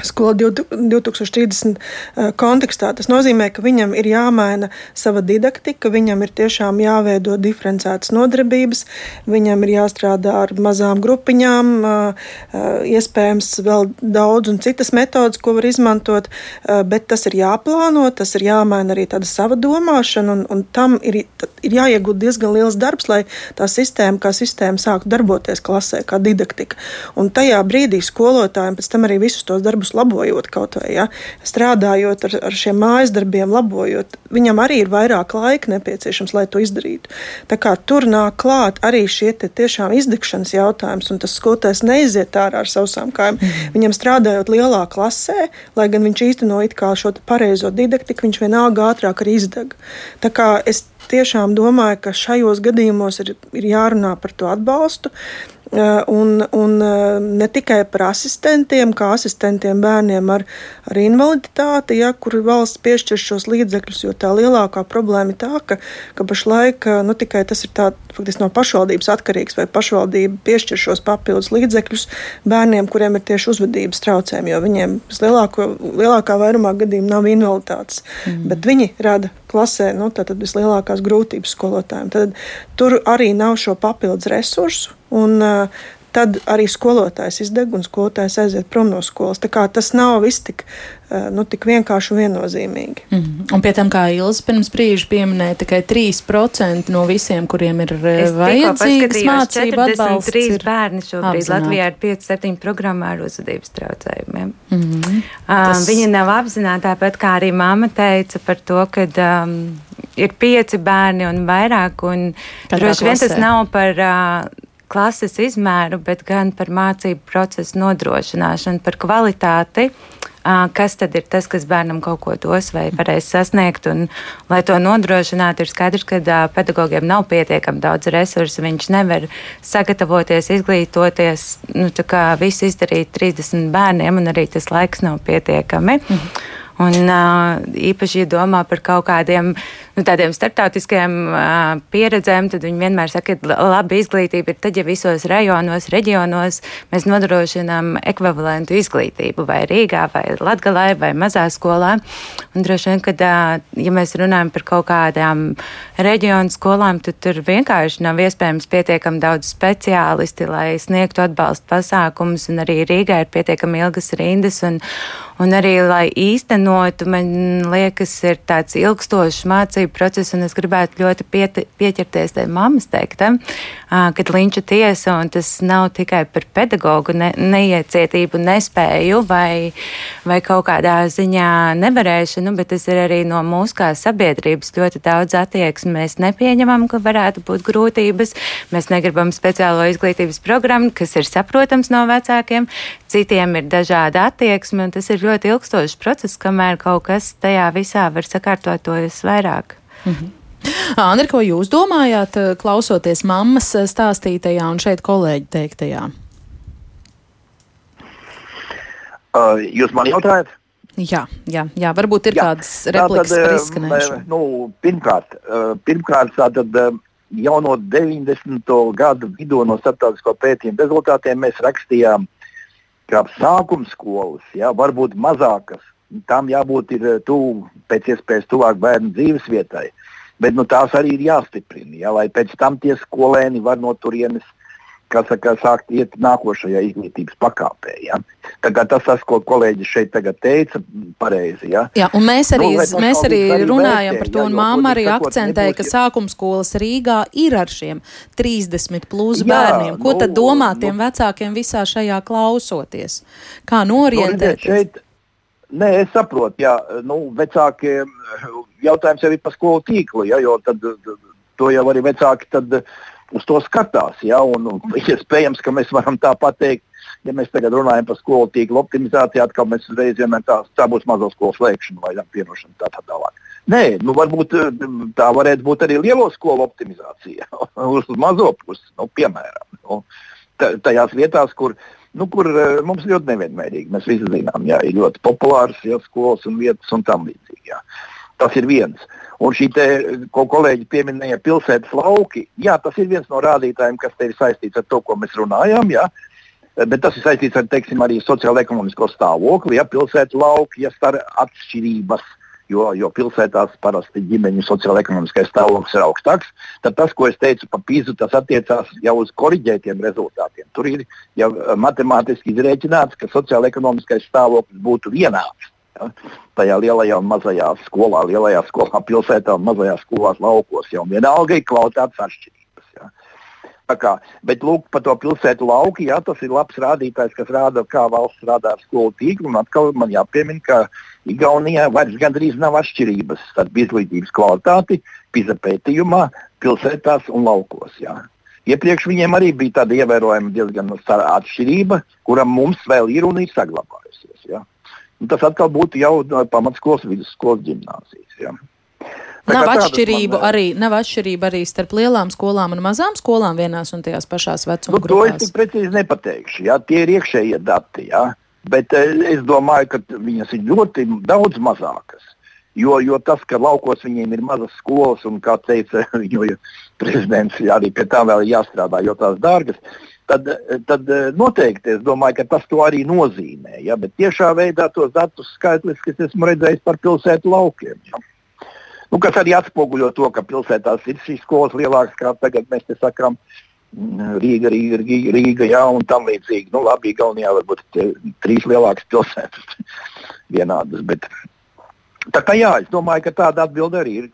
Skola 2030 eh, kontekstā. Tas nozīmē, ka viņam ir jāmaina sava didaktika, viņam ir tiešām jāveido diferencētas nodarbības, viņam ir jāstrādā ar mazām grupiņām, eh, eh, iespējams, vēl daudz un citas metodas, ko var izmantot, bet tas ir jāplāno, tas ir jāmaina arī tāda sava domāšana, un, un tam ir, ir jāiegūt diezgan liels darbs, lai tā sistēma, kā sistēma sāktu darboties klasē, kā didaktika. Un tajā brīdī skolotājiem pēc tam arī visus tos darbus darbus labojot kaut vai, ja, strādājot ar, ar šiem mājas darbiem, labojot, viņam arī ir vairāk laika nepieciešams, lai to izdarītu. Tā kā tur nāk klāt arī šie tiešām izdegšanas jautājums, un tas skolotājs neiziet ārā ar savām kājām. Mm. Viņam strādājot lielā klasē, lai gan viņš īsteno šo pareizo didaktiku, viņš vienalga ātrāk arī izdeg. Tā kā es tiešām domāju, ka šajos gadījumos ir, ir jārunā par to atbalstu. Eh, un, un eh, ne tikai par asistentiem, kā asistentiem bērniem ar, ar invaliditāti, ja, kur valsts piešķir šos līdzekļus, jo tā lielākā problēma ir tā, ka, ka pašlaik eh, nu, tikai tas ir tā, faktiski no pašvaldības atkarīgs, vai pašvaldība piešķir šos papildus līdzekļus bērniem, kuriem ir tieši uzvedības traucējumi, jo viņiem vislielāko, lielākā vairumā gadījumu nav invaliditātes, mm. bet viņi rada klasē nu, vislielākās grūtības skolotājiem. Tad tur arī nav šo papildus resursu. Un, uh, tad arī skolotājs izdeg un skolotājs aiziet prom no skolas. Tas nav viss tik, eh, nu, tik vienkārši un viennozīmīgi. Mm -hmm. Un pie tam, kā Ilza pirms brīža pieminēja, tikai 3% no visiem, kuriem ir eh, vajadzīgs mācību atbalsts. 43 bērni šobrīd apzināt. Latvijā ir 5-7 programmā ar uzvedības traucējumiem. Mm -hmm. um, Tas... Viņi nav apzināti, tāpat kā arī mamma teica par to, ka um, ir pieci bērni un vairāk, un droši vien tas nav par. Uh, klases izmēru, bet gan par mācību procesu nodrošināšanu, par kvalitāti. Kas tad ir tas, kas bērnam kaut ko dos vai varēs sasniegt? Un, lai to nodrošinātu, ir skaidrs, ka pedagogiem nav pietiekami daudz resursu. Viņš nevar sagatavoties, izglītoties, nu, visu izdarīt 30 bērniem, un arī tas laiks nav pietiekami. Mhm. Un īpaši, ja domā par kaut kādiem nu, tādiem starptautiskiem uh, pieredzēm, tad viņi vienmēr saka, ka laba izglītība ir tad, ja visos rajonos, reģionos mēs nodrošinām ekvivalentu izglītību vai Rīgā, vai Latgalē, vai mazā skolā. Un droši vien, kad, uh, ja mēs runājam par kaut kādām reģionu skolām, tad tur vienkārši nav iespējams pietiekami daudz speciālisti, lai sniegtu atbalstu pasākumus, un arī Rīgā ir pietiekami ilgas rindas. Un, Un arī, lai īstenotu, man liekas, ir tāds ilgstošs mācību process, un es gribētu ļoti pieti, pieķerties tai mammas teiktam, kad linča tiesa, un tas nav tikai par pedagogu ne, neiecietību, nespēju vai, vai kaut kādā ziņā nevarēšanu, bet tas ir arī no mūsu kā sabiedrības ļoti daudz attieksmi. Mēs nepieņemam, ka varētu būt grūtības, mēs negribam speciālo izglītības programmu, kas ir saprotams no vecākiem, citiem ir dažāda attieksme, un tas ir ļoti ilgstošs process, kamēr kaut kas tajā visā var sakārtoties vairāk. -hmm. Andri, ko jūs domājāt, klausoties mammas stāstītajā un šeit kolēģi teiktajā? Uh, jūs man jautājat? Jā, jā, jā, varbūt ir jā. kādas replikas tātad, par izskanējušo. Nu, pirmkārt, pirmkārt tātad, jau no 90. gadu vidū no starptautisko pētījumu rezultātiem mēs rakstījām ka sākuma skolas jā, var būt mazākas. Tām jābūt tuvu, pēc iespējas tuvāk bērnu dzīves vietai. Bet nu, tās arī ir jāstiprina, jā, lai pēc tam tie skolēni var no turienes saka, sākt iet nākošajā izglītības pakāpē. Ja? Tas, tas, ko kolēģis šeit teica, pareizi. Ja? Jā, un mēs arī, nu, mēs arī runājam par to, ja, un māma arī akcentēja, ka sākums skolas Rīgā ir ar šiem 30 plus jā, bērniem. Ko nu, tad domā tiem nu, vecākiem visā šajā klausoties? Kā norientēties? Nu, Nē, es saprotu, jā, nu, vecākiem jautājums jau ir par skolu tīklu, ja, jo tad, to jau arī vecāki tad, uz to skatās. Ja, un, un, iespējams, ka mēs varam tā pateikt, ja mēs tagad runājam par skolu tīklu optimizāciju, atkal mēs uzreiz vienmēr tā, tā būs mazo skolu slēgšana vai apvienošana tā, tā tālāk. Nē, nu, varbūt tā varētu būt arī lielo skolu optimizācija uz mazo pusi, nu, piemēram. Nu, tajās vietās, kur nu, kur uh, mums ļoti nevienmērīgi. Mēs visi zinām, ka ir ļoti populāras ja, skolas un vietas un tam līdzīgi. Jā. Tas ir viens. Un šī te, ko kolēģi pieminēja, pilsētas lauki, jā, tas ir viens no rādītājiem, kas te ir saistīts ar to, ko mēs runājām. Jā. Bet tas ir saistīts ar teiksim, arī sociālo-ekonomisko stāvokli, ja pilsētas lauki, ja star atšķirības. Jo, jo pilsētās parasti ģimeņu sociālo-ekonomiskais stāvoklis ir augstāks. Tad tas, ko es teicu par pīzu, tas attiecās jau uz korģētiem rezultātiem. Tur ir jau matemātiski izrēķināts, ka sociālo-ekonomiskais stāvoklis būtu vienāds Ja? Tajā lielajā un mazajā skolā, lielajā skolā, pilsētā un mazajā skolā laukos jau vienalga ir kvalitātes atšķirības. Ja? Kā, bet lūk, par to pilsētu lauku, jā, tas ir labs rādītājs, kas rāda, kā valsts strādā ar skolu tīklu. Un atkal man jāpiemina, ka Igaunijā vairs gandrīz nav atšķirības starp izglītības kvalitāti, PISA pētījumā, pilsētās un laukos. Jā. Iepriekš viņiem arī bija tāda ievērojama diezgan atšķirība, kura mums vēl ir un ir saglabājusies. Jā. Un tas atkal būtu jau pamatskolas, vidusskolas gimnāzijas. Ja. Nav atšķirību, man, arī, nav atšķirība arī starp lielām skolām un mazām skolām vienās un tajās pašās vecuma nu, grupās. To es precīzi nepateikšu. Jā, tie ir iekšējie dati. Jā. Bet es domāju, ka viņas ir ļoti daudz mazākas. Jo, jo tas, ka laukos viņiem ir mazas skolas, un kā teica viņu prezidents, arī pie tā vēl jāstrādā, jo tās dārgas, tad, tad eh, noteikti es domāju, ka tas to arī nozīmē. Ja? Bet tiešā veidā tos datus skaitliski es esmu redzējis par pilsētu laukiem. Ja? Nu, kas arī atspoguļo to, ka pilsētās ir šīs skolas lielākas, kā tagad mēs te sakām. Mm, Rīga, Rīga, Rīga, Rīga jā, un tam līdzīgi. Nu, labi, Igaunijā varbūt trīs lielākas pilsētas vienādas. Bet, tā kā jā, es domāju, ka tāda atbilde arī ir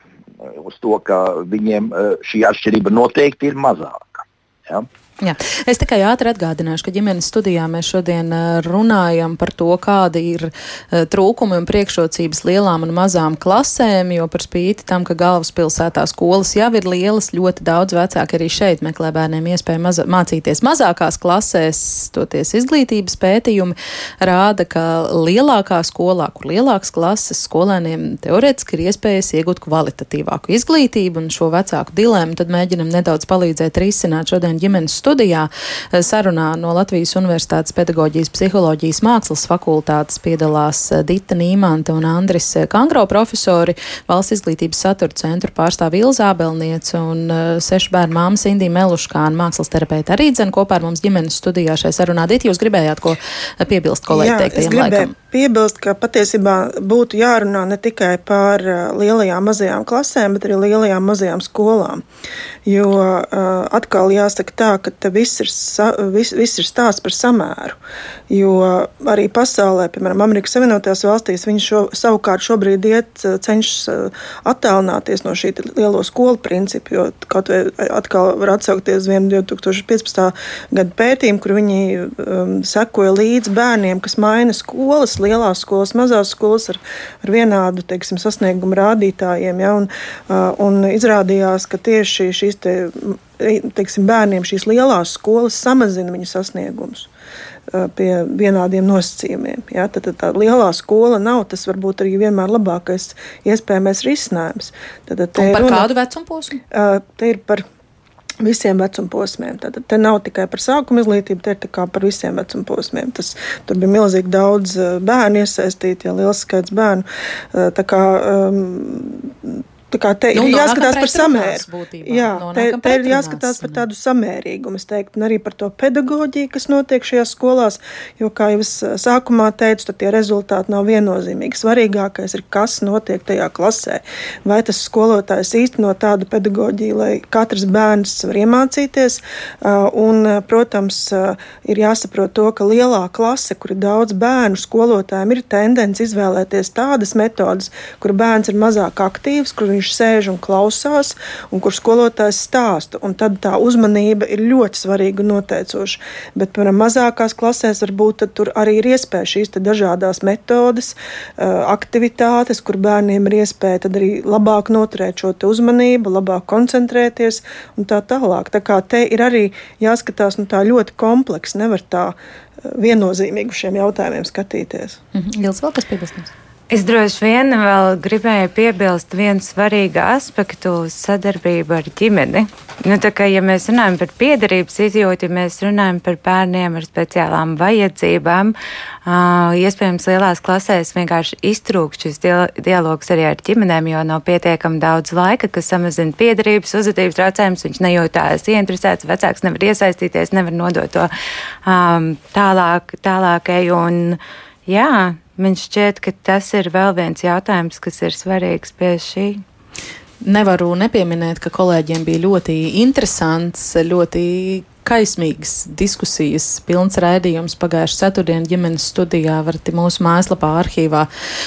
uz to, ka viņiem eh, šī atšķirība noteikti ir mazāka. Ja? Jā. Es tikai ātri atgādināšu, ka ģimenes studijā mēs šodien runājam par to, kādi ir trūkumi un priekšrocības lielām un mazām klasēm, jo par spīti tam, ka galvaspilsētā skolas jau ir lielas, ļoti daudz vecāki arī šeit meklē bērniem iespēju maza mācīties mazākās klasēs. Toties izglītības pētījumi rāda, ka lielākā skolā, kur lielākas klases skolēniem teorētiski ir iespējas iegūt kvalitatīvāku izglītību un šo vecāku dilēmu, tad mēģinam nedaudz palīdzēt risināt šodien ģimenes studiju studijā. Eh, sarunā no Latvijas Universitātes pedagoģijas psiholoģijas mākslas fakultātes piedalās eh, Dita Nīmante un Andris eh, Kangro profesori, valsts izglītības satura centru pārstāv Ilza Abelniece un sešu bērnu māmas Indija Meluškāna mākslas terapeita arī dzen kopā ar mums ģimenes studijā šai sarunā. Dita, jūs gribējāt ko piebilst kolēģi teiktajiem laikam? Piebilst, ka patiesībā būtu jārunā ne tikai par lielajām mazajām klasēm, bet arī lielajām mazajām skolām. Jo atkal jāsaka tā, ka viss ir, viss, viss ir stāsts par samēru. Jo arī pasaulē, piemēram, Amerikas Savienotajās valstīs, viņi šo, savukārt šobrīd iet, cenšas attālināties no šī lielo skolu principa. Jo kaut vai atkal var atsaukties vienu 2015. gada pētījumu, kur viņi um, sekoja līdzi bērniem, kas maina skolas, lielās skolas, mazās skolas ar, ar vienādu teiksim, sasniegumu rādītājiem. Ja, un, uh, un izrādījās, ka tieši šī šīs te, teiksim, bērniem šīs lielās skolas samazina viņu sasniegumus pie vienādiem nosacījumiem. Ja? Tad, tad tā lielā skola nav tas varbūt arī vienmēr labākais iespējamais risinājums. Tad, tad par runa, kādu vecumu posmu? Te ir par visiem vecuma posmiem. Tad te nav tikai par sākuma izglītību, te ir par visiem vecuma posmiem. Tas, tur bija milzīgi daudz bērnu iesaistīti, ja liels skaits bērnu. Tā kā, um, te nu, ir jāskatās par samērīgumu. Jā, te, te ir jāskatās par tādu samērīgumu, es teiktu, un arī par to pedagoģiju, kas notiek šajās skolās. Jo, kā jau es sākumā teicu, tad tie rezultāti nav viennozīmīgi. Svarīgākais ir, kas notiek tajā klasē. Vai tas skolotājs īsteno tādu pedagoģiju, lai katrs bērns var iemācīties. Un, protams, ir jāsaprot to, ka lielā klase, kur ir daudz bērnu, skolotājiem ir tendence izvēlēties tādas metodas, kur bērns ir mazāk aktīvs, kur viņš sēž un klausās, un kur skolotājs stāsta. Un tad tā uzmanība ir ļoti svarīga un noteicoša. Bet, piemēram, mazākās klasēs varbūt tur arī ir iespēja šīs dažādas metodes, aktivitātes, kur bērniem ir iespēja arī labāk noturēt šo uzmanību, labāk koncentrēties un tā tālāk. Tā kā te ir arī jāskatās nu, ļoti komplekss, nevar tā viennozīmīgi uz šiem jautājumiem skatīties. Mhm. Ilgs vēl kas piebilstams? Es droši vien vēl gribēju piebilst vienu svarīgu aspektu - sadarbību ar ģimeni. Nu, kā, ja mēs runājam par piederības izjūti, ja mēs runājam par bērniem ar speciālām vajadzībām, uh, iespējams, lielās klasēs vienkārši iztrūkst šis dialogs arī ar ģimenēm, jo nav pietiekami daudz laika, kas samazina piederības, uzvedības traucējumus. Viņš nejūtās ieinteresēts, vecāks nevar iesaistīties, nevar nodot to um, tālāk, tālākai. Un, jā, Man šķiet, ka tas ir vēl viens jautājums, kas ir svarīgs pie šī. Nevaru nepieminēt, ka kolēģiem bija ļoti interesants, ļoti kaismīgas diskusijas, pilns raidījums pagājušā ceturtdienā ģimenes studijā. Varat mūsu mājaslapā, arhīvā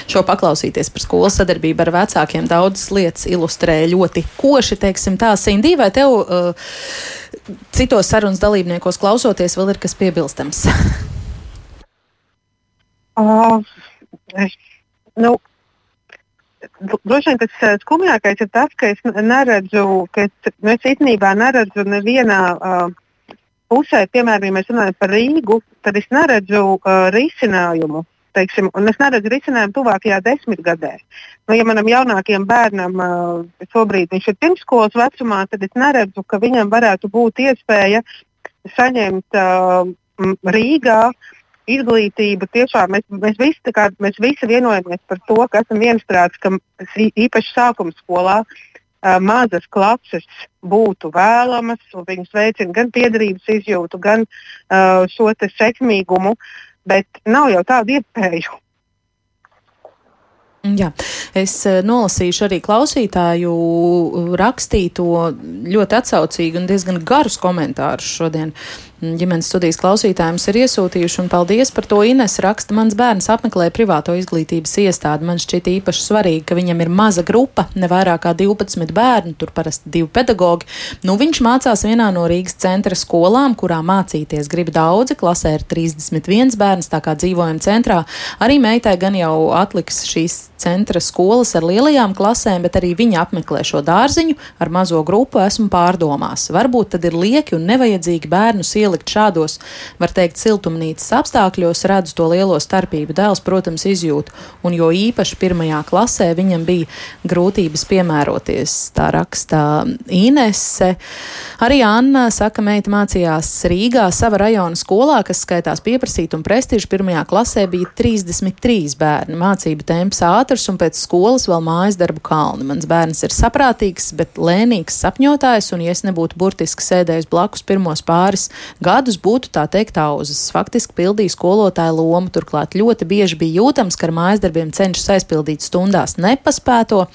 šo paklausīties par skolas sadarbību ar vecākiem. Daudzas lietas ilustrē ļoti koši, teiksim tā, Sindī, vai tev uh, citos sarunas dalībniekos klausoties vēl ir kas piebilstams? Uh, es, nu, Droši vien tas uh, skumjākais ir tas, ka es neredzu, ka es, nu, es īstenībā neredzu nevienā uh, pusē, piemēram, ja mēs runājam par Rīgu, tad es neredzu uh, risinājumu. Teiksim, es neredzu risinājumu tuvākajā desmitgadē. Nu, ja manam jaunākajam bērnam uh, šobrīd viņš ir pirmsskolas vecumā, tad es neredzu, ka viņam varētu būt iespēja saņemt uh, Rīgā uh, izglītība tiešām mēs, mēs, visi, kā, mēs visi vienojamies par to, ka esam viensprāts, ka īpaši sākuma skolā uh, mazas klases būtu vēlamas, un viņas veicina gan piedarības izjūtu, gan uh, šo sekmīgumu, bet nav jau tādu iespēju. Jā, es nolasīšu arī klausītāju rakstīto ļoti atsaucīgu un diezgan garus komentārus šodien ģimenes studijas klausītājiem ir iesūtījuši, un paldies par to. Ines raksta, mans bērns apmeklē privāto izglītības iestādi. Man šķiet īpaši svarīgi, ka viņam ir maza grupa, ne vairāk kā 12 bērnu, tur parasti divi pedagogi. Nu, viņš mācās vienā no Rīgas centra skolām, kurā mācīties grib daudzi. Klasē ir 31 bērns, tā kā dzīvojam centrā. Arī meitai gan jau atliks šīs centra skolas ar lielajām klasēm, bet arī viņa apmeklē šo dārziņu ar mazo grupu. Esmu pārdomās. Varbūt tad ir lieki un nevajadzīgi bērnus ielikt ielikt šādos, var teikt, siltumnīcas apstākļos, redzu to lielo starpību. Dēls, protams, izjūt, un jo īpaši pirmajā klasē viņam bija grūtības piemēroties. Tā raksta Inese. Arī Anna saka, meita mācījās Rīgā, sava rajona skolā, kas skaitās pieprasīt un prestižu. Pirmajā klasē bija 33 bērni. Mācība temps ātrs un pēc skolas vēl mājas darbu kalni. Mans bērns ir saprātīgs, bet lēnīgs sapņotājs, un ja es nebūtu burtiski sēdējis blakus pirmos pāris gadus būtu tā teikt auzas. Faktiski pildīja skolotāja lomu, turklāt ļoti bieži bija jūtams, ka ar mājas darbiem cenšas aizpildīt stundās nepaspēto.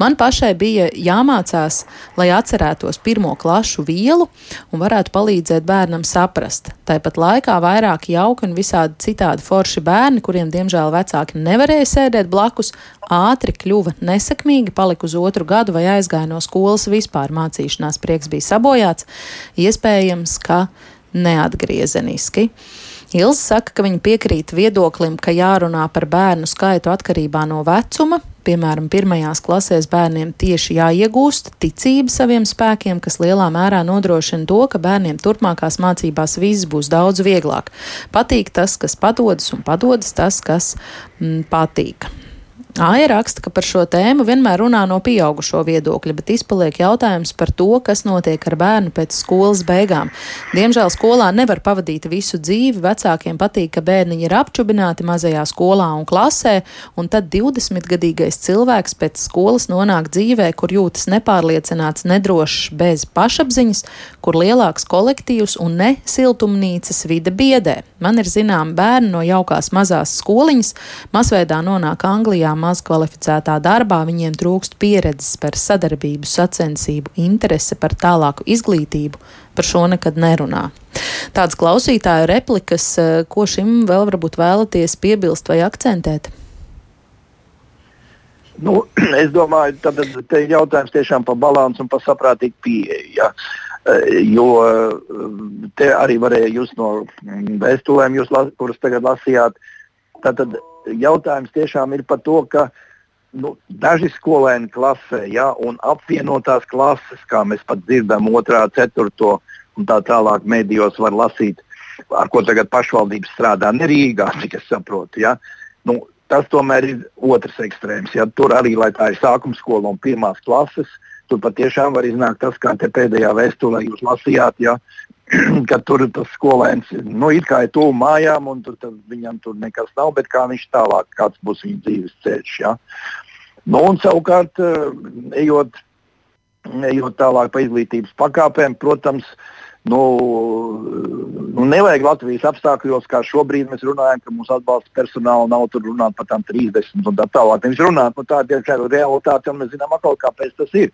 Man pašai bija jāmācās, lai atcerētos pirmo klašu vielu un varētu palīdzēt bērnam saprast. Tāpat laikā vairāk jauki un visādi citādi forši bērni, kuriem diemžēl vecāki nevarēja sēdēt blakus, ātri kļuva nesakmīgi, palika uz otru gadu vai aizgāja no skolas vispār mācīšanās prieks bija sabojāts. Iespējams, ka neatgriezeniski. Ilza saka, ka viņa piekrīt viedoklim, ka jārunā par bērnu skaitu atkarībā no vecuma. Piemēram, pirmajās klasēs bērniem tieši jāiegūst ticība saviem spēkiem, kas lielā mērā nodrošina to, ka bērniem turpmākās mācībās viss būs daudz vieglāk. Patīk tas, kas padodas, un padodas tas, kas mm, patīk. Aija raksta, ka par šo tēmu vienmēr runā no pieaugušo viedokļa, bet izpaliek jautājums par to, kas notiek ar bērnu pēc skolas beigām. Diemžēl skolā nevar pavadīt visu dzīvi. Vecākiem patīk, ka bērniņi ir apčubināti mazajā skolā un klasē, un tad 20-gadīgais cilvēks pēc skolas nonāk dzīvē, kur jūtas nepārliecināts, nedrošs, bez pašapziņas, kur lielāks kolektīvs un ne siltumnīcas vide biedē. Man ir zinām bērni no jaukās mazās skoliņas, masveidā nonāk Anglijā maz kvalificētā darbā, viņiem trūkst pieredzes par sadarbību, sacensību, interese par tālāku izglītību, par šo nekad nerunā. Tāds klausītāju replikas, eh, ko šim vēl varbūt vēlaties piebilst vai akcentēt? Nu, es domāju, ka tas ir jautājums tiešām par balansu un par saprātīgu pieeju. Ja? Eh, jo eh, te arī varēja just no mm, vēstulēm, jūs, kuras tagad lasījāt. Tātad jautājums tiešām ir par to, ka nu, daži skolēni klasē, ja, un apvienotās klases, kā mēs pat dzirdam, otrā, ceturto un tā tālāk medijos var lasīt, ar ko tagad pašvaldības strādā, ne Rīgā, cik es saprotu. Ja. Nu, tas tomēr ir otrs ekstrēms. Ja. Tur arī, lai tā ir sākuma skola un pirmās klases, tur patiešām var iznākt tas, kā pēdējā vēstulē jūs lasījāt, ja, ka tur tas skolēns nu, ir kā ir tuvu mājām, un tur, viņam tur nekas nav, bet kā viņš tālāk, kāds būs viņa dzīves ceļš. Ja? Nu, un savukārt, eh, ejot, ejot tālāk pa izglītības pakāpēm, protams, nu, nu, nevajag Latvijas apstākļos, kā šobrīd mēs runājam, ka mūsu atbalsta personāla nav tur runāt par tām 30 un tā tālāk. Viņš runā par tādu diemžēl realitāti, un mēs zinām, atkal, kāpēc tas ir.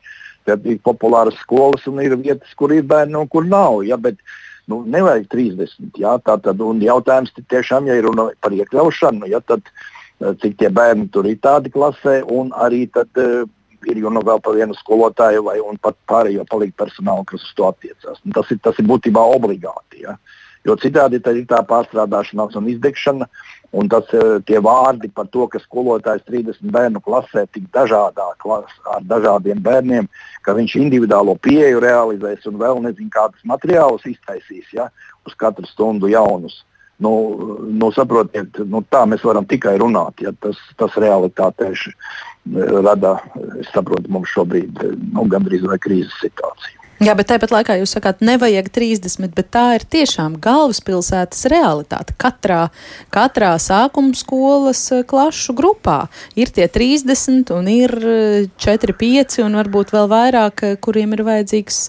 Tad ir populāras skolas un ir vietas, kur ir bērni un kur nav. Ja, bet, nu, nevajag 30. Ja, tā tad jautājums tiešām, ja ir runa par iekļaušanu, ja, tad eh, cik tie bērni tur ir tādi klasē un arī tad, uh, ir jau nu vēl par vienu skolotāju vai pat pārējo palīdzību personālu, kas uz to attiecās. Un tas ir, tas ir būtībā obligāti. Ja. Jo citādi ir tā pārstrādāšanās un izdegšana, Un tas eh, tie vārdi par to, ka skolotājs 30 bērnu klasē tik dažādā klasē ar dažādiem bērniem, ka viņš individuālo pieeju realizēs un vēl nezinu, kādus materiālus iztaisīs ja, uz katru stundu jaunus. Nu, nu, saprotiet, nu, tā mēs varam tikai runāt. Ja, tas, tas realitātē rada, es saprotu, mums šobrīd nu, gandrīz vai krīzes situācija. Jā, bet tāpat laikā jūs sakāt, nevajag 30, bet tā ir tiešām galvaspilsētas realitāte. Katrā, katrā sākuma skolas eh, klašu grupā ir tie 30 un ir 4, eh, 5 un varbūt vēl vairāk, eh, kuriem ir vajadzīgs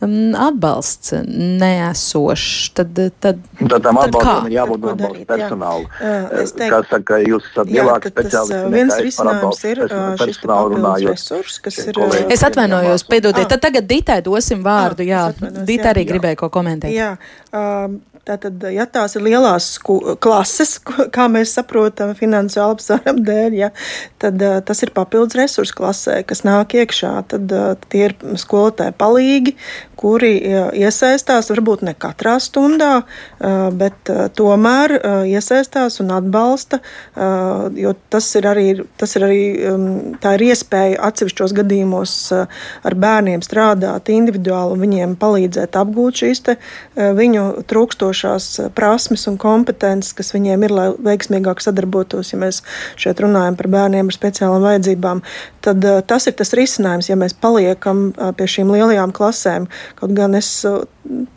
atbalsts neesošs. Tad, tad, tad tam atbalstam ir jābūt atbalsta personālu. Kā saka, jūs esat lielāks speciālists. Viens risinājums ir šis papildus resurs, kas ir. Es atvainojos, piedodiet, tad tagad Ditai dosim vārdu. Jā, jā. Dita arī jā. gribēja ko komentēt. Jā, Tātad, ja tās ir lielās klases, kā mēs saprotam, finansiāli apsvērumu dēļ, ja, tad uh, tas ir papildus resursu klasē, kas nāk iekšā. Tad uh, tie ir skolotāji palīgi, kuri uh, iesaistās, varbūt ne katrā stundā, bet tomēr iesaistās un atbalsta, jo tas ir arī, tas ir arī um, tā ir iespēja atsevišķos gadījumos ar bērniem strādāt individuāli un viņiem palīdzēt apgūt šīs te, viņu trūkstošās esošās eh, prasmes un kompetences, kas viņiem ir, lai veiksmīgāk sadarbotos, ja mēs šeit runājam par bērniem ar speciālām vajadzībām, tad uh, tas ir tas risinājums, ja mēs paliekam uh, pie šīm lielajām klasēm. Kaut gan es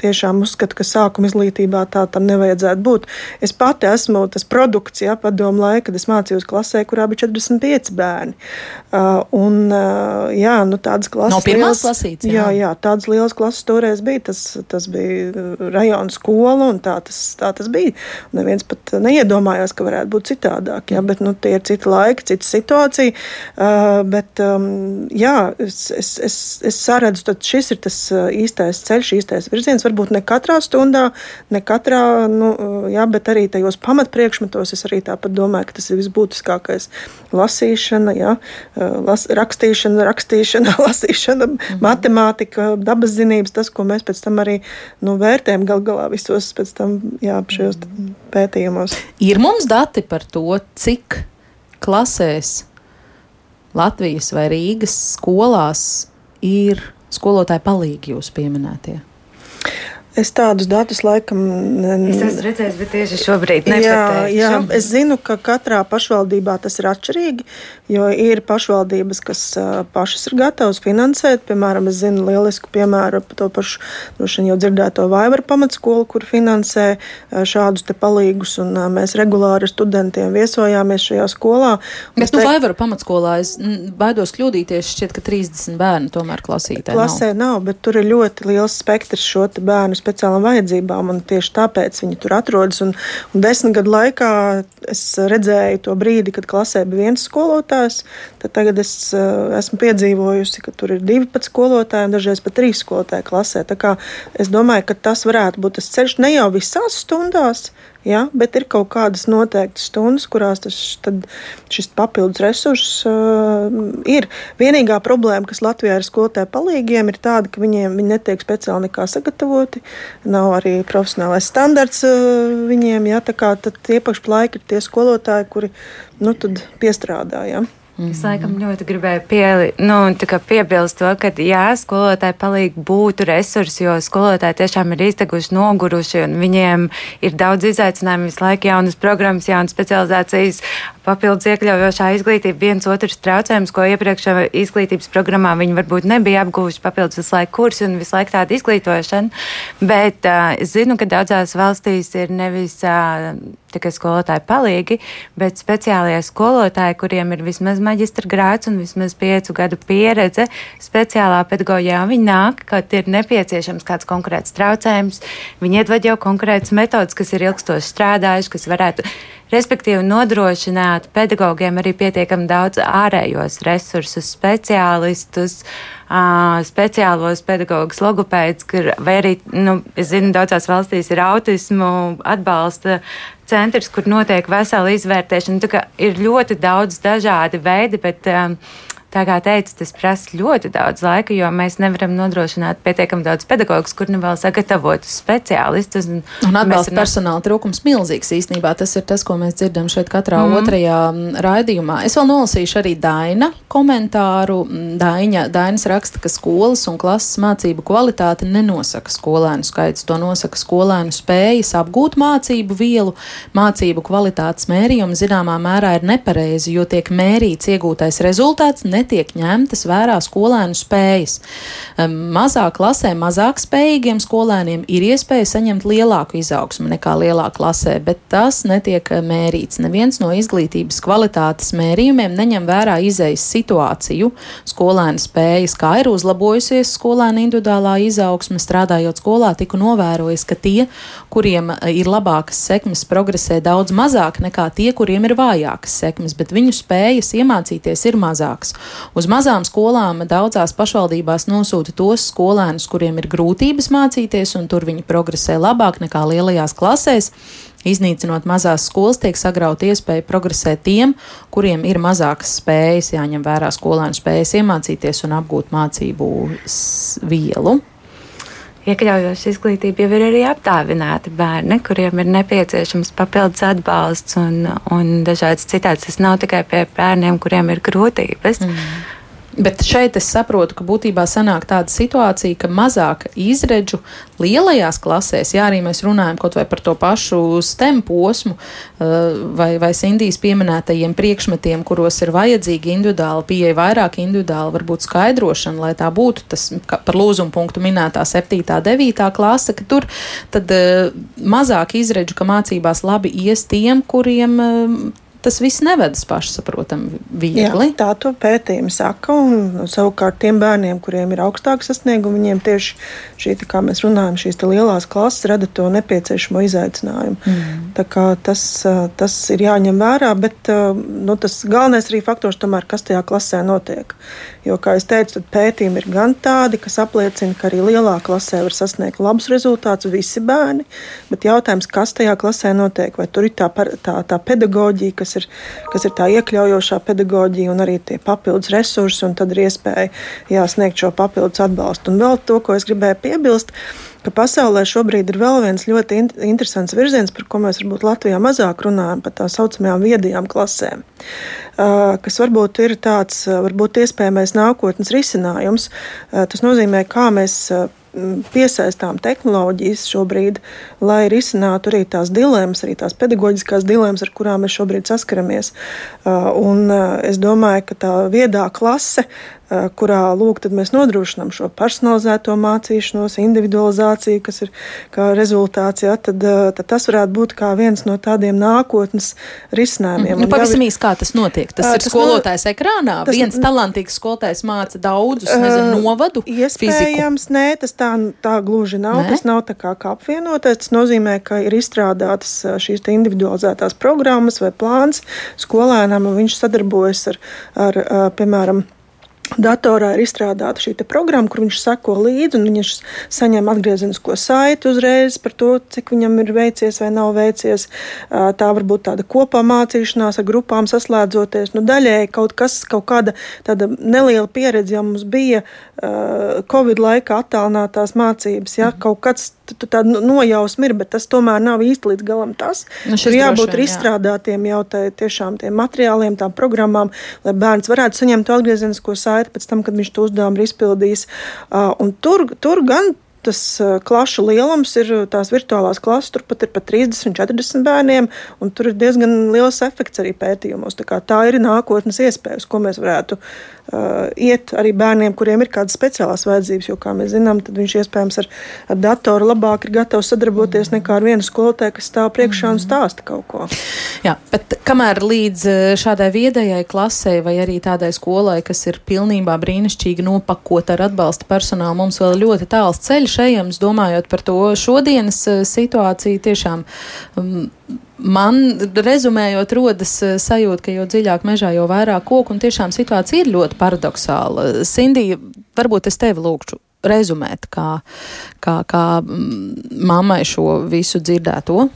tiešām uzskatu, ka sākuma izglītībā tā tam nevajadzētu būt. Es pati esmu tas produkts, ja padomu laika, kad es mācījos klasē, kurā bija 45 bērni. Uh, un, uh, jā, nu tādas klases. No pirmās klasītes. Jā. jā, jā, tādas lielas klases toreiz bija. Tas, tas bija rajona skola un tā tas, tā tas bija. Neviens pat neiedomājās, ka varētu būt citādāk, ja, bet nu, tie ir citi laiki, cita situācija. Uh, bet um, jā, es, es, es, es saredzu, ka šis ir tas īstais ceļš, īstais virziens virziens. Varbūt ne katrā stundā, ne katrā, nu, jā, bet arī tajos pamatpriekšmetos es arī tāpat domāju, ka tas ir visbūtiskākais. Lasīšana, jā, las, rakstīšana, rakstīšana, lasīšana, mm -hmm. matemātika, dabas zinības, tas, ko mēs pēc tam arī nu, vērtējam gal galā visos pēc tam, jā, šajos pētījumos. Ir mums dati par to, cik klasēs Latvijas vai Rīgas skolās ir skolotāji palīgi jūs pieminētie? Es tādus datus laikam es esmu redzējis, bet tieši šobrīd nepateikšu. Jā, jā, es zinu, ka katrā pašvaldībā tas ir atšķirīgi, jo ir pašvaldības, kas pašas ir gatavas finansēt. Piemēram, es zinu lielisku piemēru par to pašu, droši vien jau dzirdēto Vaivaru pamatskolu, kur finansē šādus te palīgus, un mēs regulāri ar studentiem viesojāmies šajā skolā. Bet, nu, Vaivaru pamatskolā es baidos kļūdīties, šķiet, ka 30 bērnu tomēr klasītē Klasē nav. nav, bet tur ir ļoti liels spektrs šo bērnu speciālām vajadzībām, un tieši tāpēc viņi tur atrodas. Un, un desmit gadu laikā es redzēju to brīdi, kad klasē bija viens skolotājs, tad tagad es uh, esmu piedzīvojusi, ka tur ir divi pat skolotāji, un dažreiz pat trīs skolotāji klasē. Tā kā es domāju, ka tas varētu būt tas ceļš ne jau visās stundās, Ja, bet ir kaut kādas noteiktas stundas, kurās tas, šis papildus resurss uh, ir. Vienīgā problēma, kas Latvijā ir skolotāju palīgiem, ir tāda, ka viņiem viņi netiek speciāli nekā sagatavoti. Nav arī profesionālais standarts uh, viņiem. Ja, tā kā tie paši laiki ir tie skolotāji, kuri nu, piestrādā. Ja. Mm -hmm. Es laikam ļoti gribēju pieli, nu, piebilst to, ka jā, skolotāji palīg būtu resursi, jo skolotāji tiešām ir izteguši, noguruši, un viņiem ir daudz izaicinājumu visu laiku, jaunas programmas, jaunas specializācijas, papildus iekļaujošā izglītība, viens otrs traucējums, ko iepriekšējā izglītības programmā viņi varbūt nebija apguvuši papildus visu laiku kursi un visu laiku tāda izglītošana. Bet uh, es zinu, ka daudzās valstīs ir nevis uh, tikai skolotāji palīgi, bet speciālie skolotāji, kuriem ir vismaz maģistra grāts un vismaz piecu gadu pieredze speciālā pedagoģijā. Viņi nāk, kad ir nepieciešams kāds konkrēts traucējums. Viņi iedod jau konkrētas metodas, kas ir ilgstoši strādājušas, kas varētu respektīvi nodrošināt pedagogiem arī pietiekami daudz ārējos resursus, speciālistus, speciālos pedagogus, logopēdus, vai arī, nu, es zinu, daudzās valstīs ir autismu atbalsta centrs, kur notiek vesela izvērtēšana. Tā ir ļoti daudz dažādi veidi, bet um, Tā kā teicu, tas prasa ļoti daudz laika, jo mēs nevaram nodrošināt pietiekami daudz pedagogus, kur nu vēl sagatavotus speciālistus. Un, un atbalsta mēs... personāla trūkums milzīgs īstenībā. Tas ir tas, ko mēs dzirdam šeit katrā mm. otrajā raidījumā. Es vēl nolasīšu arī Daina komentāru. Daina, Dainas raksta, ka skolas un klases mācību kvalitāti nenosaka skolēnu skaits. To nosaka skolēnu spējas apgūt mācību vielu. Mācību kvalitātes mērījumi zināmā mērā ir nepareizi, jo tiek mērīts iegūtais rezultāts. Ne netiek ņemtas vērā skolēnu spējas. Mazāk klasē, mazāk spējīgiem skolēniem ir iespēja saņemt lielāku izaugsmu nekā lielā klasē, bet tas netiek eh, mērīts. Neviens no izglītības kvalitātes mērījumiem neņem vērā izejas situāciju, skolēna spējas, kā ir uzlabojusies skolēna individuālā izaugsme. Strādājot skolā, tiku novērojis, ka tie, kuriem eh, ir labākas sekmes, progresē daudz mazāk nekā tie, kuriem ir vājākas sekmes, bet viņu spējas iemācīties ir mazākas. Uz mazām skolām daudzās pašvaldībās nosūta tos skolēnus, kuriem ir grūtības mācīties, un tur viņi progresē labāk nekā lielajās klasēs. Iznīcinot mazās skolas, tiek sagrauta iespēja progresēt tiem, kuriem ir mazākas spējas, jāņem vērā skolēnu spējas iemācīties un apgūt mācību vielu. Iekļaujoša izglītība jau ir arī apdāvināti bērni, kuriem ir nepieciešams papildus atbalsts un, un dažādas citādas. Tas nav tikai pie bērniem, kuriem ir grūtības. Mm. Bet šeit es saprotu, ka būtībā sanāk tāda situācija, ka mazāk izredzu lielajās klasēs, ja arī mēs runājam kaut vai par to pašu STEM posmu uh, vai, vai Sindijas pieminētajiem priekšmetiem, kuros ir vajadzīga individuāla pieeja, vairāk individuāla varbūt skaidrošana, lai tā būtu tas par lūzumu punktu minētā 7. 9. klase, ka tur tad uh, mazāk izredzu, ka mācībās labi ies tiem, kuriem uh, tas viss nevedas pašsaprotami viegli. Jā, tā to pētījumi saka, un savukārt tiem bērniem, kuriem ir augstāki sasniegumi, viņiem tieši šī, kā mēs runājam, šīs lielās klases rada to nepieciešamo izaicinājumu. Mm. Tā kā tas, tas ir jāņem vērā, bet nu, tas galvenais arī faktors tomēr, kas tajā klasē notiek. Jo, kā jau teicu, pētījumi ir gan tādi, kas apliecina, ka arī lielā klasē var sasniegt labus rezultātus visi bērni, bet jautājums, kas tajā klasē notiek, vai tur ir tā, tā, tā pedagoģija, kas ir, kas ir tā iekļaujošā pedagoģija un arī tie papildus resursi, un tad ir iespēja jā, sniegt šo papildus atbalstu. Un vēl to, ko es gribēju piebilst ka pasaulē šobrīd ir vēl viens ļoti in interesants virziens, par ko mēs varbūt Latvijā mazāk runājam, par tā saucamajām viedajām klasēm, kas varbūt ir tāds varbūt iespējamais nākotnes risinājums. Tas nozīmē, kā mēs piesaistām tehnoloģijas šobrīd, lai risinātu arī tās dilemmas, arī tās pedagoģiskās dilemmas, ar kurām mēs šobrīd saskaramies. Un es domāju, ka tā viedā klase kurā lūk, mēs nodrošinām šo personalizēto mācīšanos, individualizāciju, kas ir kā rezultāts. Ja, tad, tad tas varētu būt kā viens no tādiem nākotnes risinājumiem. Nu, pavisam īsi, kā tas notiek? Tas, tas ir skolotājs no, ekrānā. Tas, viens talantīgs skolotājs māca daudzus, nezinu, novadu. Iespējams, fiziku. nē, tas tā, tā gluži nav. Nē? Tas nav tā kā, kā apvienotais. Tas nozīmē, ka ir izstrādātas šīs individualizētās programmas vai plāns skolēnam, un viņš sadarbojas ar, ar piemēram, Datorā ir izstrādāta šī programma, kur viņš seko līdzi, un viņš saņem atgriezenisko saiti uzreiz par to, cik viņam ir veicies vai nav veicies. Tā var būt tāda kopā mācīšanās ar grupām saslēdzoties. Nu, daļēji kaut kas, kaut kāda tāda neliela pieredze jau mums bija Covid laikā attālinātās mācības. Ja? Mhm. Kaut kāds tāda nojausma ir, bet tas tomēr nav īsti līdz galam tas. Nu, ir jābūt droši, izstrādātiem jau tā, tiešām tiem materiāliem, tām programmām, lai bērns varētu saņemt atgriezenisko saiti pēc tam, kad viņš to uzdevumu ir izpildījis. Un tur, tur gan tas klašu lielums ir tās virtuālās klases, tur pat ir pat 30, 40 bērniem, un tur ir diezgan liels efekts arī pētījumos. Tā, tā ir nākotnes iespējas, ko mēs varētu uh, iet arī bērniem, kuriem ir kādas speciālās vajadzības, jo, kā mēs zinām, tad viņš iespējams ar, ar datoru labāk ir gatavs sadarboties nekā ar vienu skolotāju, kas stāv priekšā un mhm. stāsta kaut ko. Jā, bet kamēr līdz šādai viedajai klasē vai arī tādai skolai, kas ir pilnībā brīnišķīgi nopakota ar atbalsta personālu, mums vēl ļoti tāls ceļš ejams, domājot par to šodienas uh, situāciju tiešām. Um, Man, rezumējot, rodas eh, sajūta, ka jo dziļāk mežā, jo vairāk koku, un tiešām situācija ir ļoti paradoxāla. Sindija, varbūt es tevi lūgšu rezumēt, kā, kā, kā mm, mammai šo visu dzirdēto.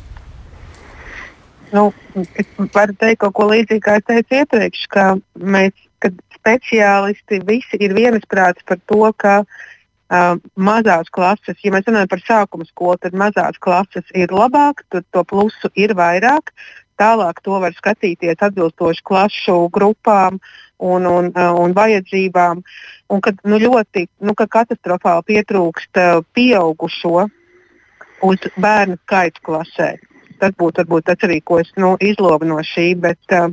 Nu, es varu teikt kaut ko līdzīgu, kā es teicu iepriekš, ka mēs, kad speciālisti visi ir vienisprāts par to, ka uh, Uh, mazās klases, ja mēs runājam par sākuma skolu, tad mazās klases ir labāk, tur to plusu ir vairāk. Tālāk to var skatīties atbilstoši klašu grupām un, un, un vajadzībām. Un kad nu, ļoti nu, ka katastrofāli pietrūkst pieaugušo uz bērnu skaitu klasē. Tas būtu varbūt tas arī, ko es nu, izlogu no šī. Bet, uh,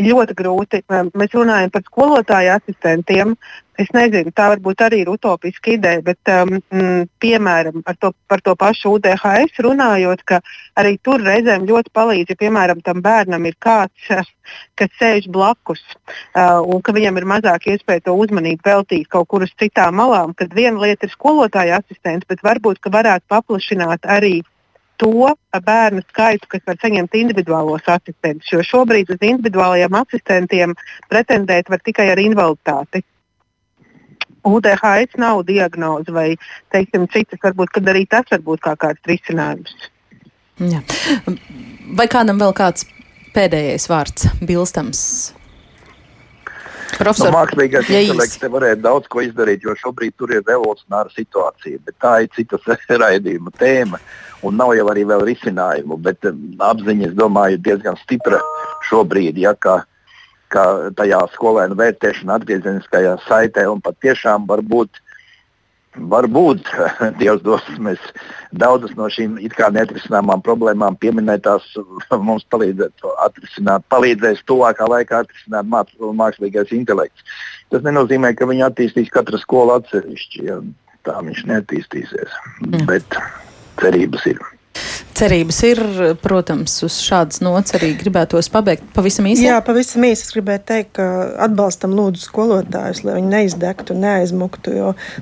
ļoti grūti. Mēs runājam par skolotāju asistentiem. Es nezinu, tā varbūt arī ir utopiska ideja, bet, um, piemēram, to, par to pašu UDHS runājot, ka arī tur reizēm ļoti palīdz, ja, piemēram, tam bērnam ir kāds, kas sēž blakus, uh, un ka viņam ir mazāk iespēja to uzmanību veltīt kaut kur uz citām malām, tad viena lieta ir skolotāja asistents, bet varbūt, varētu paplašināt arī to bērnu skaitu, kas var saņemt individuālos asistentus. Jo šobrīd uz individuālajiem asistentiem pretendēt var tikai ar invaliditāti. UDHS nav diagnoze vai teiksim, citas, varbūt arī tas var būt kā kāds risinājums. Jā. Vai kādam vēl kāds pēdējais vārds bilstams? Profesor, nu, mākslīgais ja intelekts te varētu daudz ko izdarīt, jo šobrīd tur ir revolucionāra situācija, bet tā ir citas raidījuma tēma. Un nav jau arī vēl risinājumu, bet um, apziņa, es domāju, ir diezgan stipra šobrīd, ja, ka, ka tajā skolēnu vērtēšana atgriezeniskajā saitē un pat tiešām varbūt. Varbūt Dievs dos, mēs daudzas no šīm it kā neatrisināmām problēmām pieminētās mums atrisināt, palīdzēs tuvākā laikā atrisināt mākslīgais intelekts. Tas nenozīmē, ka viņi attīstīs katru skolu atsevišķi. Ja? Tā viņš neattīstīsies. Mm. Bet cerības ir. Cerības ir, protams, uz šādas nots arī gribētos pabeigt pavisam īsi. Jā, pavisam īsi es gribētu teikt, ka atbalstam lūdzu skolotājus, lai viņi neizdegtu neaizmuktu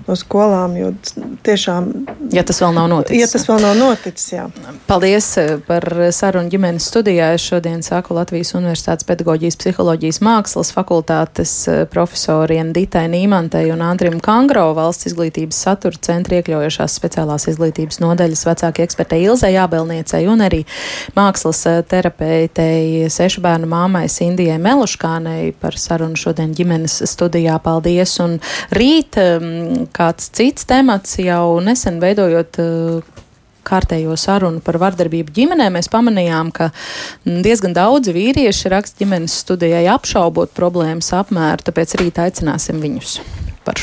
no skolām, jo tiešām. Ja tas vēl nav noticis. Ja tas vēl nav noticis, jā. Paldies eh, par sarunu ģimenes studijā. Es šodien saku Latvijas Universitātes pedagoģijas psiholoģijas mākslas fakultātes eh, profesoriem Ditai Nīmantai un Andrim Kangro valsts izglītības satura centra iekļaujošās speciālās izglītības nodaļas vecākie ekspertei Ilzai Jābel pavēlniecei un arī mākslas eh, terapeitei sešu bērnu māmai Sindijai Meluškānei par sarunu šodien ģimenes studijā. Paldies! Un rīt ehm, kāds cits temats jau nesen veidojot eh, kārtējo sarunu par vardarbību ģimenē, mēs pamanījām, ka mm, diezgan daudzi vīrieši raksta ģimenes studijai apšaubot problēmas apmēru, tāpēc rīt aicināsim viņus par šo.